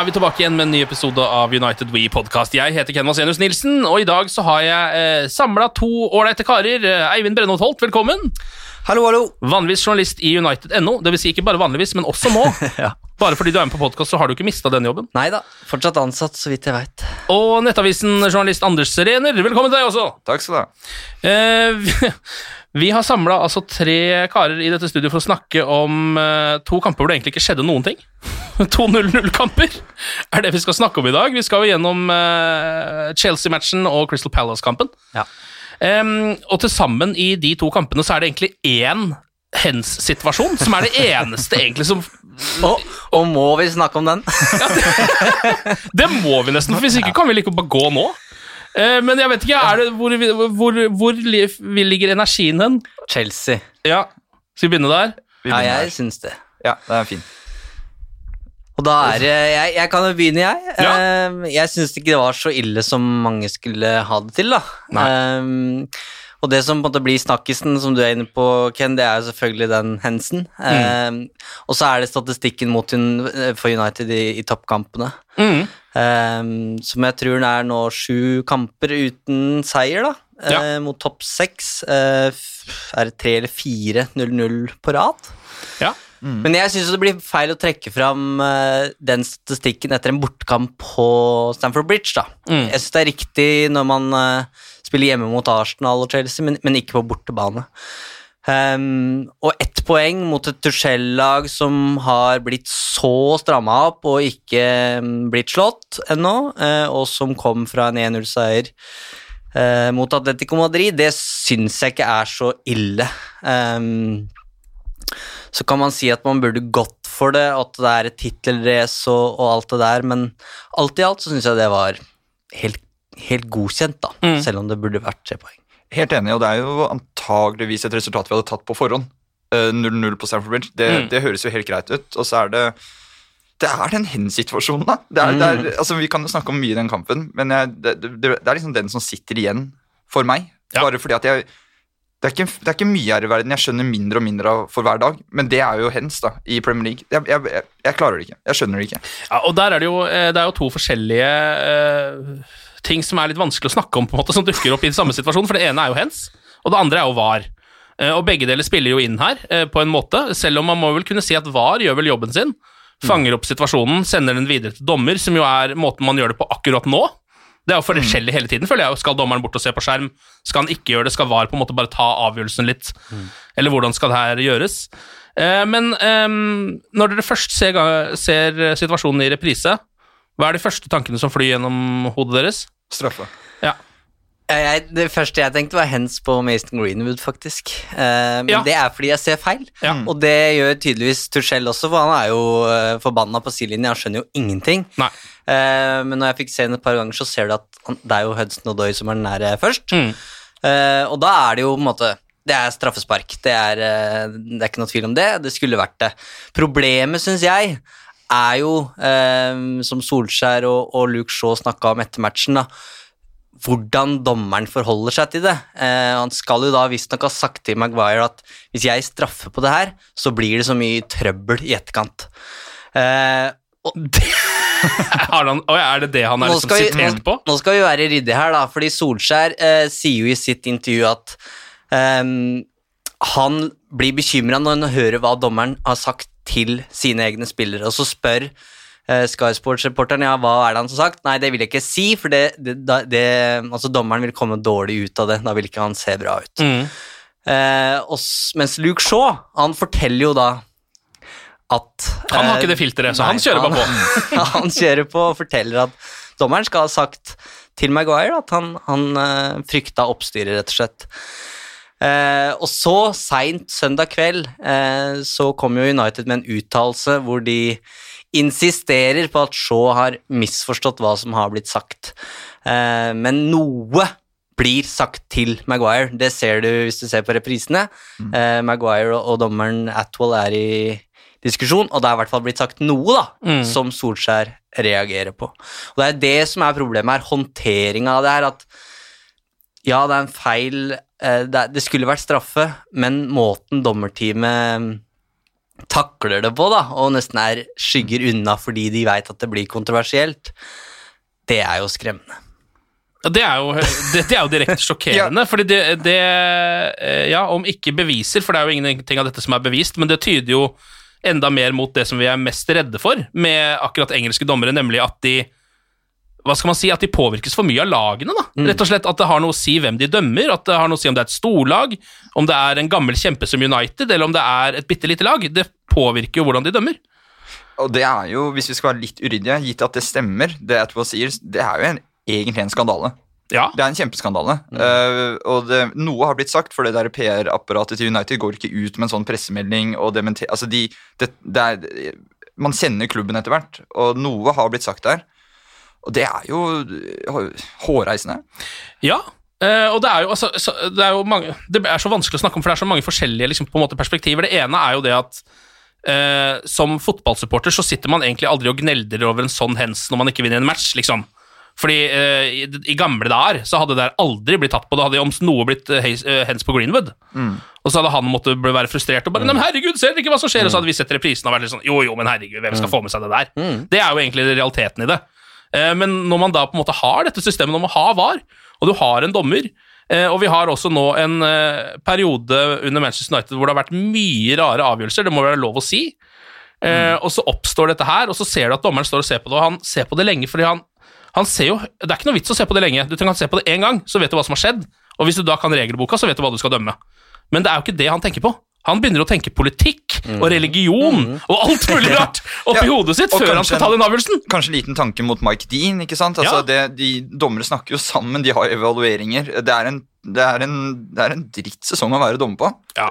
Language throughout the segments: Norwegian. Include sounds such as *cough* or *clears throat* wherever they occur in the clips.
Er vi tilbake igjen med en ny episode av United We Podcast. Jeg heter Ken Vasenius Nilsen, og i dag så har jeg eh, samla to ålreite karer. Eh, Eivind Brennholt Holt, velkommen. Hallo, hallo. Vanligvis journalist i United.no. Det vil si ikke bare vanligvis, men også nå. *laughs* Ja. Bare fordi du er med på podkast, så har du ikke mista denne jobben. Nei da, fortsatt ansatt, så vidt jeg veit. Og Nettavisen-journalist Anders Serener, velkommen til deg også. Takk skal du ha. Eh, *laughs* vi, har samla altså tre karer i dette studioet for å snakke om uh, to kamper hvor det egentlig ikke skjedde noen ting. *laughs* To 0-0-kamper er det vi skal snakke om i dag. Vi skal jo gjennom uh, Chelsea-matchen og Crystal Palace-kampen. Ja. Um, og til sammen i de to kampene så er det egentlig én hens-situasjon, som er det eneste egentlig som *laughs* Og, og må vi snakke om den? *laughs* Det må vi nesten, for hvis ikke kan vi like bare gå nå. Eh, men jeg vet ikke, er det, hvor, hvor, hvor hvor ligger energien hen? Chelsea. Ja, skal vi begynne der? Ja, jeg syns det. Ja, det er fint. Og da er det Jeg, jeg kan jo begynne, jeg. Ja. Eh, jeg syns ikke det var så ille som mange skulle ha det til, da. Um, og det som på en måte blir snakkisen, som du er inne på, Ken, det er jo selvfølgelig den hensen. Eh, og så er det statistikken mot for United i, i toppkampene. Mm. Eh, som jeg tror er nå sju kamper uten seier, da. Eh, Ja. Mot topp seks. Eh, er det tre eller fire 0-0 på rad? Ja. Men jeg syns det blir feil å trekke fram eh, den statistikken etter en bortkamp på Stamford Bridge. da. Mm. Jeg syns det er riktig når man eh, spiller hjemme mot Arsenal og Chelsea, men, men ikke på bortebane. Ehm, og ett poeng mot et Tuchel-lag som har blitt så stramma opp og ikke mm, blitt slått ennå, uh, og som kom fra en 1-0-seier uh, mot Atletico Madrid, det syns jeg ikke er så ille. Um, så kan man si at man burde gått for det, at det er et tittelrace og, og alt det der, men alt i alt så syns jeg det var helt, helt godkjent, da, Mm. selv om det burde vært tre poeng. Helt enig, og det er jo antageligvis et resultat vi hadde tatt på forhånd. Eh, 0-0 på Stamford Bridge, det, Mm. det høres jo helt greit ut. Og så er det Det er den hen-situasjonen, da. Det er, det er, Mm. altså, vi kan jo snakke om mye i den kampen, men jeg, det, det, er liksom den som sitter igjen for meg. Ja. Bare fordi at jeg det er, ikke, det er ikke mye her i verden jeg skjønner mindre og mindre av for hver dag, men det er jo hens da, i Premier League. Jeg, jeg, jeg, klarer det ikke. Jeg skjønner det ikke. Ja, og der er det jo, eh, det er jo to forskjellige eh, ting som er litt vanskelig å snakke om, på en måte, som dukker opp i samme situasjon. For det ene er jo hens, og det andre er jo var. Eh, og begge deler spiller jo inn her, eh, på en måte, selv om man må vel kunne si at var gjør vel jobben sin. Fanger opp situasjonen, sender den videre til dommer, som jo er måten man gjør det på akkurat nå. Det er jo forskjellig hele tiden, føler jeg. Skal dommeren bort og se på skjerm? Skal han ikke gjøre det? Skal VAR på en måte bare ta avgjørelsen litt? Eller hvordan skal det her gjøres? Eh, men eh, når dere først ser, ser situasjonen i reprise, hva er de første tankene som flyr gjennom hodet deres? Straffe. Ja. Jeg, det første jeg tenkte, var hens på Mason Greenwood, faktisk. Uh, men Ja. det er fordi jeg ser feil. Ja. Og det gjør tydeligvis Tuchel også, for han er jo uh, forbanna på sidelinjen, han skjønner jo ingenting. Nei. Eh, men når jeg fikk se den et par ganger, så ser du at han, det er jo Hudson Odoi som er den nære først. Mm. Uh, og da er det jo på en måte Det er straffespark. Det er, eh, det er ikke noe tvil om det. Det skulle vært det. Problemet, syns jeg, er jo, eh, som Solskjær og, og Luke Shaw snakka om etter matchen, da, hvordan dommeren forholder seg til det. Eh, han skal jo da visstnok ha sagt til Maguire at hvis jeg straffer på det her, så blir det så mye trøbbel i etterkant. Eh, og *laughs* Har han, er det det han er nå liksom sitert på? nå skal vi være ryddige her, da, fordi Solskjær eh, sier jo i sitt intervju at eh, han blir bekymra når han hører hva dommeren har sagt til sine egne spillere, og så spør uh, Sky Sports-reporteren ja, hva er det han har sagt. Nei, det vil jeg ikke si, for det, det, det, altså, dommeren vil komme dårlig ut av det. Da vil ikke han se bra ut. Mm. Uh, og, mens Luke Shaw, han forteller jo da at Han har eh, ikke det filteret, så nei, han kjører bare på. *laughs* han kjører på og forteller at dommeren skal ha sagt til Maguire at han, han frykta oppstyret, rett og slett. Eh, og så, seint søndag kveld, eh, så kom jo United med en uttalelse hvor de insisterer på at Shaw har misforstått hva som har blitt sagt. Eh, men noe blir sagt til Maguire. Det ser du hvis du ser på reprisene. Eh, Maguire og, og dommeren Atwell er i diskusjon, og det er i hvert fall blitt sagt noe da, Mm. som Solskjær reagerer på. Og Det er det som er problemet her, håndteringa av det her. At ja, det er en feil det, er, det skulle vært straffe, men måten dommerteamet mm, takler det på, da, og nesten er skygger unna fordi de veit at det blir kontroversielt, det er jo skremmende. Det er jo, det, det er jo direkte *laughs* sjokkerende. fordi det, det eh, Ja, om ikke beviser, for det er jo ingenting av dette som er bevist, men det tyder jo enda mer mot det som vi er mest redde for med akkurat engelske dommere, nemlig at de hva skal man si, at de påvirkes for mye av lagene. da. Rett og slett At det har noe å si hvem de dømmer, at det har noe å si om det er et storlag, om det er en gammel kjempe som United, eller om det er et bitte lite lag. Det påvirker jo hvordan de dømmer. Og det er jo, hvis vi skal være litt uryddige, gitt at det stemmer, det Atwell sier, det er jo en, egentlig en skandale. Ja. Det er en kjempeskandale. Eh, og det, noe har blitt sagt, for det der PR-apparatet til United går ikke ut med en sånn pressemelding og dementer... Altså, de, det, det er, man kjenner klubben etter hvert, og noe har blitt sagt der. Og det er jo eh, hårreisende. Ja, Uh, og det er jo, altså, så, det er jo mange Det er så vanskelig å snakke om, for det er så mange forskjellige liksom, måte, perspektiver. Det ene er jo det at uh, som fotballsupporter så sitter man egentlig aldri og gneldrer over en sånn hens når man ikke vinner en match, liksom. Fordi uh, i, i gamle dager så hadde det der aldri blitt tatt på. Det hadde om noe blitt hens på Greenwood. Og så hadde han måttet være frustrert og bare Nei, men herregud, ser dere ikke hva som skjer? Og så hadde vi sett reprisen og vært litt sånn Jo, jo, men herregud, hvem skal få med seg det der? Det er jo egentlig realiteten i det. Eh, Men når man da på en måte har dette systemet om å ha VAR, og du har en dommer eh, Og vi har også nå en eh, periode under Manchester United hvor det har vært mye rare avgjørelser, det må være lov å si. Mm. Og så oppstår dette her, og så ser du at dommeren står og ser på det, og han ser på det lenge fordi han, han ser jo Det er ikke noe vits å se på det lenge. Du trenger å se på det én gang, så vet du hva som har skjedd. Og hvis du da kan regelboka, så vet du hva du skal dømme. Men det er jo ikke det han tenker på. Han begynner å tenke politikk og religion og alt mulig *laughs* rart oppi Ja, hodet sitt og før han skal ta den avgjørelsen. Kanskje en liten tanke mot Mike Dean. ikke sant? Altså, Ja. det, de Dommere snakker jo sammen, de har evalueringer. Det er en, det er en, det er en drittsesong å være dommer på. Ja.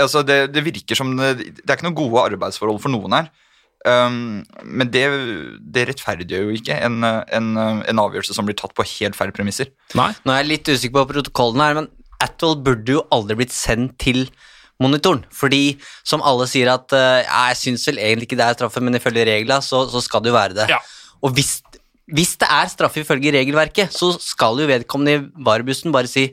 Altså, det, det virker som det, det er ikke noen gode arbeidsforhold for noen her. Um, men det, det rettferdiggjør jo ikke en, en, en avgjørelse som blir tatt på helt feil premisser. Nei. Nå er jeg litt usikker på protokollen her, men Atwell burde jo aldri blitt sendt til monitoren, fordi som alle sier at eh, jeg syns vel egentlig ikke det er straffe, men ifølge reglene så, så skal det jo være det. Ja. Og hvis, hvis det er straffe ifølge regelverket, så skal jo vedkommende i varebussen bare si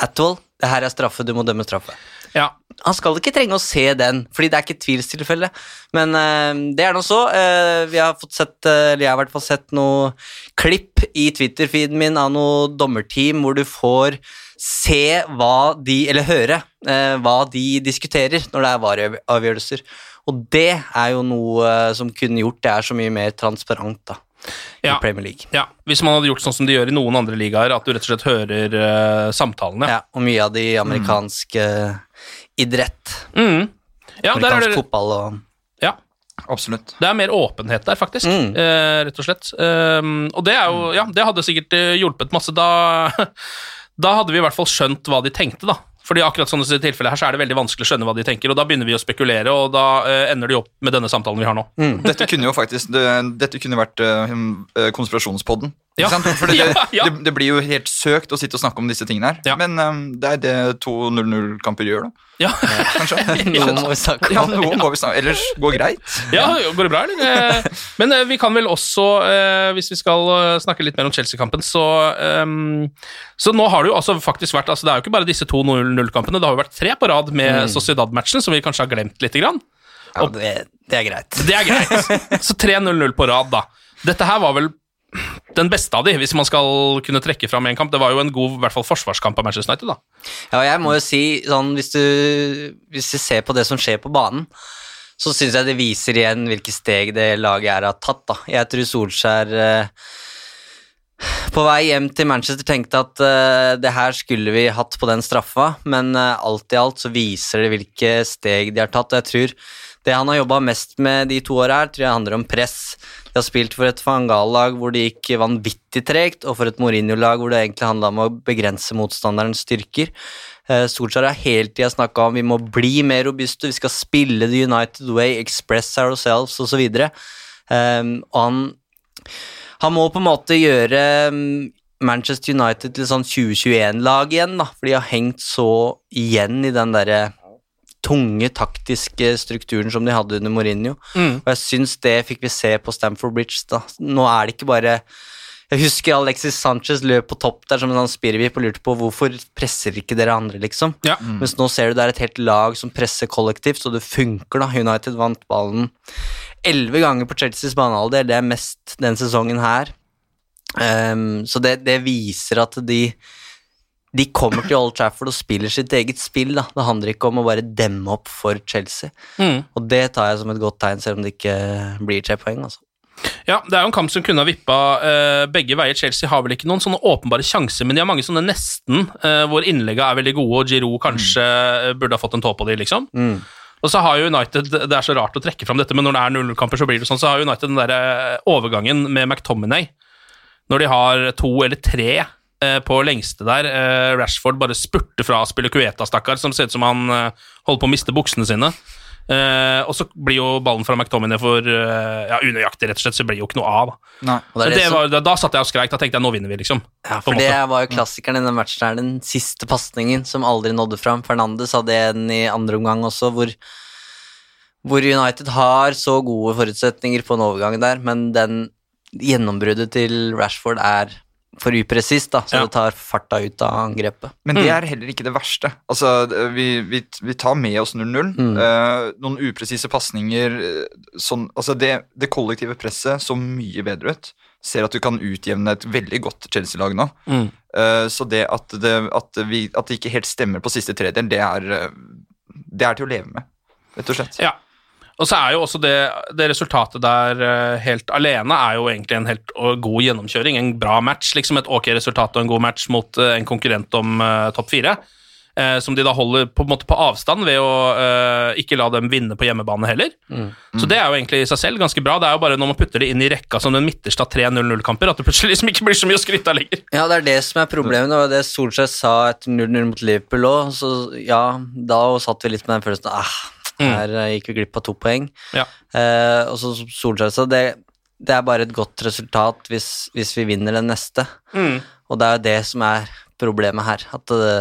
Atwell, det her er straffe, du må dømme straffe. Ja. Han skal ikke trenge å se den, fordi det er ikke et tvilstilfelle. Men eh, det er nå så. Eh, vi har fått sett, eh, eller jeg har i hvert fall sett noe klipp i Twitter-feeden min av noe dommerteam hvor du får se hva de, eller høre hva de diskuterer når det er vareavgjørelser. Og det er jo noe som kunne gjort det er så mye mer transparent da, Ja. i Premier League. ja. Hvis man hadde gjort sånn som de gjør i noen andre ligaer, at du rett og slett hører uh, samtalene. Ja, og mye av de amerikanske idrett, Mm. ja er amerikansk det, fotball og ja. Absolutt. Det er mer åpenhet der, faktisk. Mm. Eh, rett og slett. Um, og det er jo Ja, det hadde sikkert eh, hjulpet masse. Da, *laughs* da hadde vi i hvert fall skjønt hva de tenkte, da. Fordi akkurat sånne tilfeller her så er det veldig vanskelig å skjønne hva de tenker, og da begynner vi å spekulere, og da eh, ender de opp med denne samtalen vi har nå. Dette kunne jo faktisk det, Dette kunne vært eh, konspirasjonspodden. Ja. Ikke sant? *laughs* Fordi det, Ja, ja. Det, det blir jo helt søkt å sitte og snakke om disse tingene her. Men um, det er det to 0-0-kamper gjør, da. Ja. *laughs* Kanskje. *laughs* Noe må vi snakke Ja, om. noe må vi snakke Ellers går greit. Ja, går det bra, eller? Eh, Men eh, vi kan vel også, eh, hvis vi skal snakke litt mer om Chelsea-kampen, så um, Så nå har det jo altså faktisk vært altså Det er jo ikke bare disse to 0-0-kampene, det har jo vært tre på rad med Mm. Sociedad-matchen, som vi kanskje har glemt lite grann. Ja, det, det er greit. Det er greit. Så 3-0-0 på rad, da. Dette her var vel den beste av de, hvis man skal kunne trekke fram en kamp. Det var jo en god i hvert fall forsvarskamp av Manchester United, da. Ja, jeg må jo si, sånn, hvis du, hvis du ser på det som skjer på banen, så syns jeg det viser igjen hvilke steg det laget her har tatt. Da. Jeg tror Solskjær eh, på vei hjem til Manchester tenkte at eh, det her skulle vi hatt på den straffa, men eh, alt i alt så viser det hvilke steg de har tatt. og jeg tror det han har jobba mest med de to åra her, tror jeg handler om press. De har spilt for et Fangal-lag hvor det gikk vanvittig tregt, og for et Mourinho-lag hvor det egentlig handla om å begrense motstanderens styrker. Eh, Solskjær har hele tida snakka om vi må bli mer robuste, vi skal spille the United way, express ourselves osv. Um, og han, han må på en måte gjøre um, Manchester United til sånn 2021-lag igjen, da, for de har hengt så igjen i den derre tunge taktiske strukturen som de hadde under Mourinho. Mm. Og jeg syns det fikk vi se på Stamford Bridge. da. Nå er det ikke bare Jeg husker Alexis Sanchez løp på topp der som en sånn spirrevip og lurte på hvorfor presser ikke dere andre, liksom. Ja. Mens nå ser du det er et helt lag som presser kollektivt, så det funker, da. United vant ballen elleve ganger på Chelseas banehalvdel, det er mest den sesongen her. Um, så det, det viser at de de kommer til Old Trafford og spiller sitt eget spill. Da. Det handler ikke om å bare demme opp for Chelsea. Mm. Og det tar jeg som et godt tegn, selv om det ikke blir tre poeng. Altså. Ja, det er jo en kamp som kunne ha vippa uh, begge veier. Chelsea har vel ikke noen sånne åpenbare sjanser, men de har mange sånne nesten, uh, hvor innlegga er veldig gode, og Giroud kanskje mm. burde ha fått en tå på de, liksom. Mm. Og så har jo United, Det er så rart å trekke fram dette, men når det er 0-0-kamper, så blir det sånn, så har United den der eh, overgangen med McTominay. Når de har to eller tre eh, på lengste der. eh, Rashford bare spurter fra Spillocueta, stakkar, som ser ut som han eh, holder på å miste buksene sine. Eh, og så blir jo ballen fra McTominay for eh, ja, unøyaktig, rett og slett, så det blir jo ikke noe av. Nei. Det Det var, da, da satt jeg og skreik. Da tenkte jeg nå vinner vi, liksom. Ja, for det var jo klassikeren i den matchen her, den siste pasningen som aldri nådde fram. Fernandes hadde en i andre omgang også, hvor, hvor United har så gode forutsetninger på en overgang der, men den gjennombruddet til Rashford er for upresist, da, så Ja. det tar farta ut av angrepet. Men det er heller ikke det verste. Altså, vi, vi, vi tar med oss 0-0. Mm. Eh, noen upresise pasninger eh, sånn, altså det, det kollektive presset så mye bedre ut. Ser at du kan utjevne et veldig godt Chelsea-lag nå. Mm. Eh, så det at det, at, vi, at det ikke helt stemmer på siste tredjedel, det er, eh, det er til å leve med, rett og slett. Ja. Og så er jo også det, det resultatet der eh, helt alene er jo egentlig en helt god gjennomkjøring. En bra match, liksom et ok resultat og en god match mot eh, en konkurrent om uh, topp fire. eh, som de da holder på, en måte på avstand ved å eh, ikke la dem vinne på hjemmebane heller. Så det er jo egentlig i seg selv ganske bra. Det er jo bare når man putter det inn i rekka som den midterste av tre 0-0-kamper, at det plutselig liksom ikke blir så mye å skryte av lenger. Ja, det er det som er problemet. Det var det Solskjær sa etter 0-0 mot Liverpool òg. Så ja, da satt vi litt med den følelsen ah, her eh, gikk vi glipp av to poeng. Ja. Eh, og så Solskjær sa det, det er bare et godt resultat hvis, hvis vi vinner den neste. Mm. Og det er jo det som er problemet her. At det,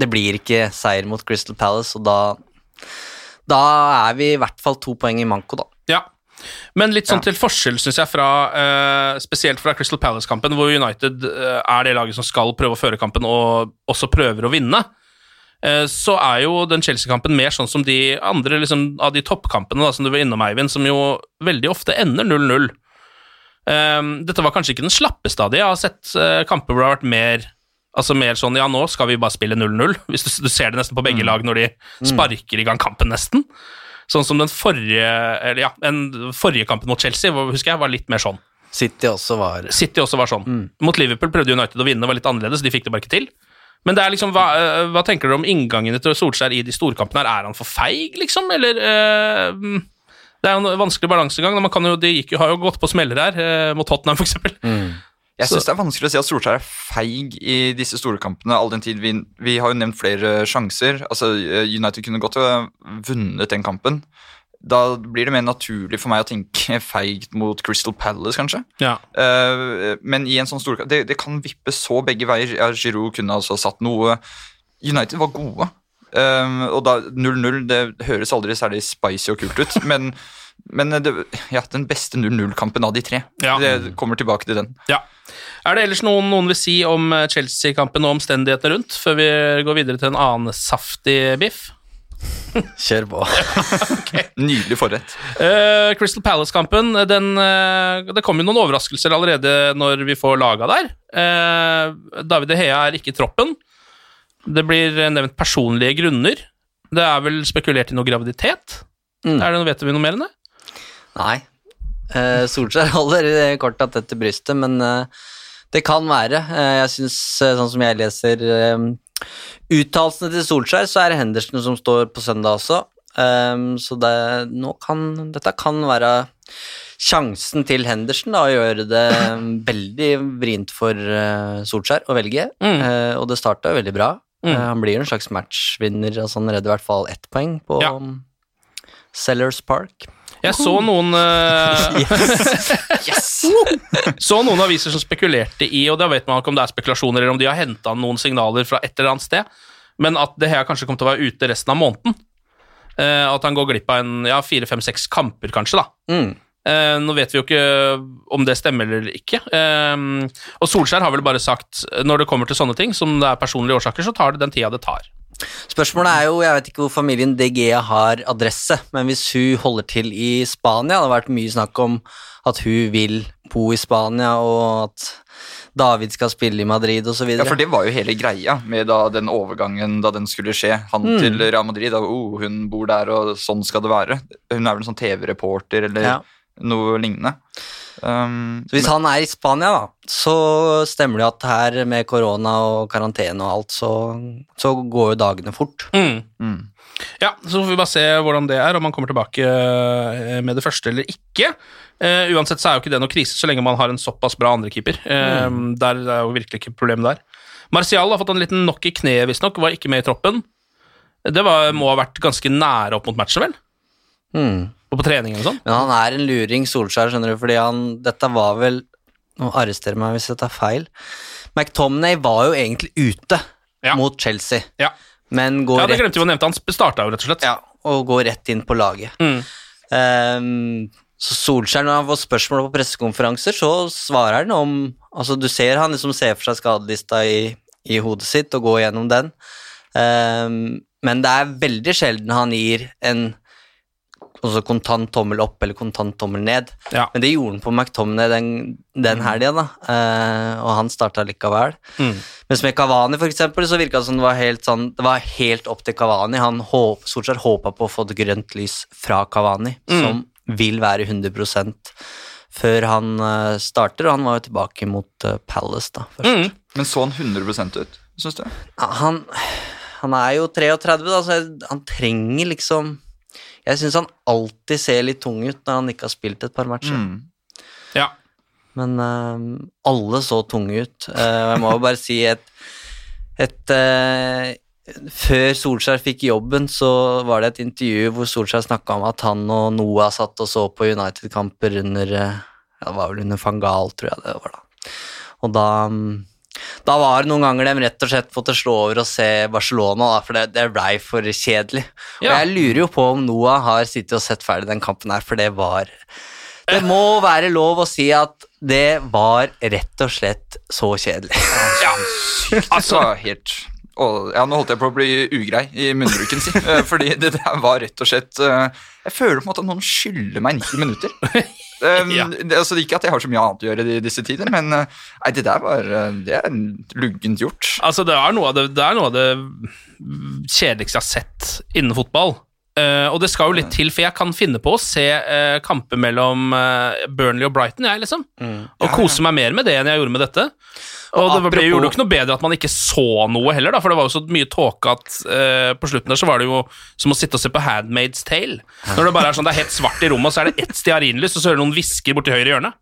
det blir ikke seier mot Crystal Palace, og da, da er vi i hvert fall to poeng i manko, da. Ja. Men litt sånn til forskjell, syns jeg, fra, eh, spesielt fra Crystal Palace-kampen, hvor United eh, er det laget som skal prøve å føre kampen og også prøver å vinne. Eh, så er jo den Chelsea-kampen mer sånn som de andre liksom, av de toppkampene da, som du var innom, Eivind, som jo veldig ofte ender 0-0. Um, dette var kanskje ikke den slappeste av de. Jeg har sett uh, kamper hvor det har vært mer Altså mer sånn ja, nå skal vi bare spille 0-0. *laughs* Hvis du, du ser det nesten på begge lag når de sparker i gang kampen, nesten. Sånn som den forrige eller ja, den forrige kampen mot Chelsea husker jeg var litt mer sånn. City også var City også var sånn. Mot Liverpool prøvde United å vinne, var litt annerledes, de fikk det bare ikke til. Men det er liksom, hva, øh, hva tenker dere om inngangene til Solskjær i de storkampene? her? Er han for feig, liksom, eller øh, mm, Det er jo en vanskelig balansegang. Man jo, de gikk, har jo gått på smeller her, øh, mot Tottenham f.eks. Jeg Så- syns det er vanskelig å si at Solskjær er feig i disse store kampene, all den tid vi, vi har jo nevnt flere sjanser. Altså, eh, United kunne godt ha vunnet den kampen. Da blir det mer naturlig for meg å tenke *laughs* feigt mot Crystal Palace, kanskje. Ja. Uh, men i en sånn storkamp det, det kan vippe så begge veier. Ja, Giroud kunne altså satt noe. United var gode. Eh, og da 0-0 Det høres aldri særlig spicy og kult ut, *laughs* men, men det, ja, den beste 0-0-kampen av de tre. Ja. Det kommer tilbake til den. Ja. Er det ellers noen noen vil si om eh, Chelsea-kampen og omstendighetene rundt, før vi går videre til en annen saftig biff? *laughs* Kjør på. *laughs* Nydelig forrett. Uh, Crystal Palace-kampen, den, eh, det kommer jo noen overraskelser allerede når vi får laga der. Uh, David De Hea er ikke i troppen. Det blir nevnt personlige grunner. Det er vel spekulert i noe graviditet? Mm. Er det, noe, vet vi noe mer enn det? Nei. Uh, Solskjær *laughs* holder korta tett til brystet, men det kan være. Jeg syns, sånn som jeg leser uttalelsene til Solskjær, så er det Henderson som står på søndag også. Um, så det, nå kan, dette kan være sjansen til Henderson da, å gjøre det *clears throat* veldig vrient for uh, Solskjær å velge, Mm. Uh, og det starta veldig bra. Mm. Uh, han blir en slags matchvinner, altså han redder i hvert fall ett poeng på Ja. um, Sellers Park. Jeg så noen eh, *laughs* Så noen aviser som spekulerte i, og da vet man ikke om det er spekulasjoner eller om de har henta noen signaler fra et eller annet sted, men at det her kanskje kommer til å være ute resten av måneden. Eh, at han går glipp av en ja, fire, fem, seks kamper, kanskje, da. Mm. Eh, nå vet vi jo ikke om det stemmer eller ikke. Eh, og Solskjær har vel bare sagt når det kommer til sånne ting, som det er personlige årsaker, så tar det den tida det tar. Spørsmålet er jo, jeg vet ikke hvor familien DG har adresse, men hvis hun holder til i Spania, det har vært mye snakk om at hun vil bo i Spania, og at David skal spille i Madrid og så Ja, for det var jo hele greia med da den overgangen da den skulle skje. Han Mm. til Real Madrid, da, oh, hun bor der, og sånn skal det være. Hun er vel en sånn TV-reporter eller Ja. Noe lignende. Um, Så hvis han er i Spania, da, så stemmer det at her med korona og karantene og alt, så, så går jo dagene fort. Mm. mm. Ja, så får vi bare se hvordan det er, om han kommer tilbake eh, med det første eller ikke. Uh, uansett så er jo ikke det noe krise så lenge man har en såpass bra andrekeeper. Eh, Der er jo virkelig ikke problemet der. Martial har fått en liten knock i kneet, visstnok, var ikke med i troppen. Det var, må ha vært ganske nære opp mot matchen, vel? Mm. Og på trening og sånn. Men han er en luring, Solskjær, skjønner du, fordi han Dette var vel Nå arresterer meg hvis jeg tar feil. McTominay var jo egentlig ute Ja. mot Chelsea, Ja, men går ja det glemte vi å nevne. Han starta jo, rett og slett. ja, og går rett inn på laget. Mm. Um, så Solskjær, når han får spørsmål på pressekonferanser, så svarer han om Altså, du ser han liksom ser for seg skadelista i, i hodet sitt og går gjennom den, um, men det er veldig sjelden han gir en altså kontant tommel opp eller kontant tommel ned. Ja. Men det gjorde han på McTominay den, den helga, da, eh, og han starta likevel. Mm. Mens med Kavani for eksempel, så virka det som det var helt sånn Det var helt opp til Kavani. Han håp, Solskjær håpa på å få et grønt lys fra Kavani, Mm. som vil være 100% før han uh, starter, og han var jo tilbake mot uh, Palace da først. Mm. Men så han 100% ut, syns du? Ja, Han, han er jo 33, da, så han trenger liksom Jeg syns han alltid ser litt tung ut når han ikke har spilt et par matcher. Mm. Ja. Men uh, alle så tunge ut. Uh, jeg må jo bare si et, et uh, Før Solskjær fikk jobben, så var det et intervju hvor Solskjær snakka om at han og Noah satt og så på United-kamper under Ja, det var vel under Fangal, tror jeg det var da. Og da mm, da var det noen ganger de rett og slett måtte slå over og se Barcelona, da, for det, det blei for kjedelig. Og Ja. jeg lurer jo på om Noah har sittet og sett ferdig den kampen her, for det var Det må være lov å si at det var rett og slett så kjedelig. Ja, *laughs* Altså, helt og, ja, Nå holdt jeg på å bli ugrei i munnbruken, si. *laughs* eh, Fordi det der var rett og slett eh, Jeg føler på en måte at noen skylder meg 90 minutter. *laughs* Um, Ja. det, altså, ikke at jeg har så mye annet å gjøre i disse tider, men eh, nei, det der var eh, Det er luggent gjort. Altså, det er det, det, er noe av det kjedeligste jeg har sett innen fotball. Eh, og det skal jo litt til, for jeg kan finne på å se uh, kamper mellom uh, Burnley og Brighton, jeg, liksom. Og kose meg mer med det enn jeg gjorde med dette. Og, det apropos- gjorde jo ikke noe bedre at man ikke så noe heller, da, for det var jo så mye tåke at på slutten der så var det jo som å sitte og se på Handmaid's Tale. Når det bare er sånn, det er helt svart i rommet, og så er det ett stearinlys, og så hører du noen hvisker borti høyre hjørne.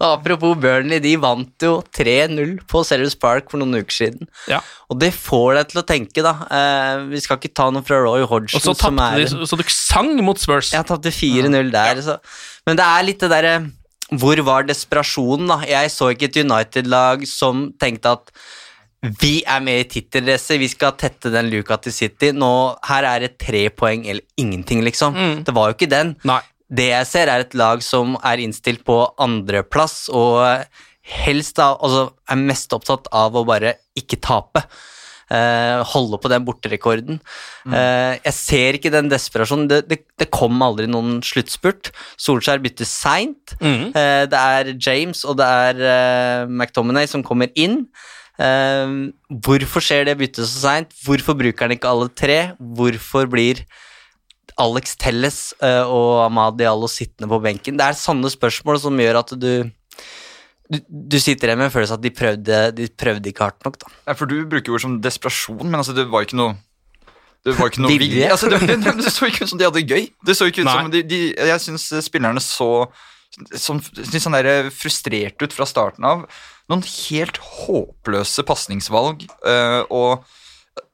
Apropos Burnley, de vant jo 3-0 på Sellers Park for noen uker siden. Ja. Og det får deg til å tenke, da. Eh, vi skal ikke ta noe fra Roy Hodgson, Og så som er de, så du sang mot Spurs. Jeg tapte 4-0 der. Så. Men det er litt det derre Hvor var desperasjonen, da? Jeg så ikke et United-lag som tenkte at vi er med i tittelracet, vi skal tette den luka til City. Nå, her er det tre poeng eller ingenting, liksom. Det var jo ikke den. Nei. Det jeg ser, er et lag som er innstilt på andreplass, og helst da, altså er mest opptatt av å bare ikke tape. Uh, holde på den borterekorden. Eh, jeg ser ikke den desperasjonen. Det, det, det kom aldri noen sluttspurt. Solskjær bytter seint. Mm. Uh, det er James og det er McTominay som kommer inn. Hvorfor skjer det byttet så seint? Hvorfor bruker han ikke alle tre? Hvorfor blir Alex Telles eh, og Ahmad Diallo sittende på benken? Det er sånne spørsmål som gjør at du du, du sitter igjen med en følelse at de prøvde, de prøvde ikke hardt nok, da. Ja, for du bruker ord som desperasjon, men altså, det var ikke noe det var ikke noe Vilje. vilje. Altså, det, det, *laughs* det så ikke ut som de hadde det gøy. Det så ikke ut Nei. som de, de, Jeg syns spillerne så som, litt sånn der frustrert ut fra starten av. Noen helt håpløse pasningsvalg, øh, og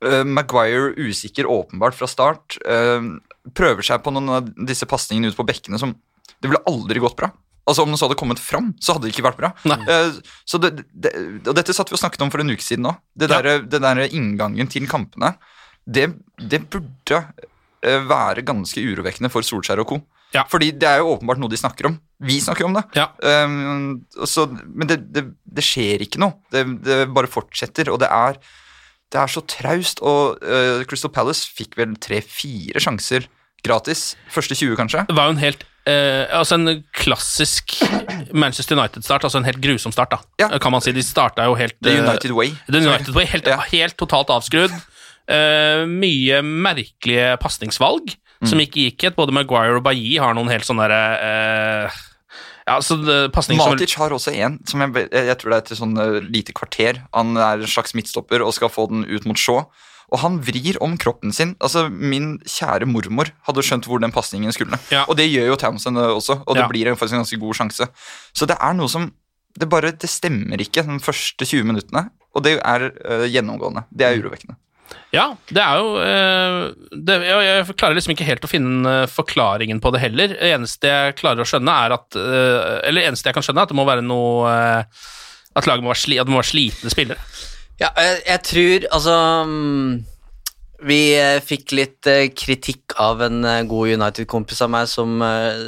øh, Maguire usikker åpenbart fra start. øh, prøver seg på noen av disse pasningene ut på bekkene som Det ville aldri gått bra. Altså Om den så hadde kommet fram, så hadde det ikke vært bra. Eh, så det, det, og Dette satt vi og snakket om for en uke siden òg. Det Ja. det der inngangen til kampene, det, det burde eh, være ganske urovekkende for Solskjær og co. Ja. Fordi det er jo åpenbart noe de snakker om. Vi snakker om det. Ja. Um, så, men det, det, det skjer ikke noe. Det, det bare fortsetter, og det er, det er så traust. Og uh, Crystal Palace fikk vel tre-fire sjanser gratis. Første 20, kanskje. Det var jo en helt uh, Altså en klassisk Manchester United-start, altså en helt grusom start, da. Ja. Kan man si. De starta jo helt The eh, United Way. The United Way. Helt, Ja. helt totalt avskrudd. Mye merkelige pasningsvalg som ikke gikk helt. Både Maguire og Bailly har noen helt sånne derre Ja, så det- Matic har også en som jeg, jeg tror det er etter sånn eh, lite kvarter. Han er en slags midtstopper og skal få den ut mot Shaw. Og han vrir om kroppen sin. Altså, Min kjære mormor hadde skjønt hvor den pasningen skulle. Ja. Og det gjør jo Townsend eh, også, og det Ja. blir en- faktisk en ganske god sjanse. Så det er noe som Det bare, det stemmer ikke de første 20 minuttene, og det er uh, gjennomgående. Det er urovekkende. Ja, det er jo eh, det, jeg, klarer liksom ikke helt å finne eh, forklaringen på det heller. Det eneste jeg klarer å skjønne, er at eh, Eller eneste jeg kan skjønne, er at det må være noe At laget må være, sli, at det må være slitne spillere. Ja, jeg, jeg tror Altså mm, Vi fikk litt kritikk av en god United-kompis av meg som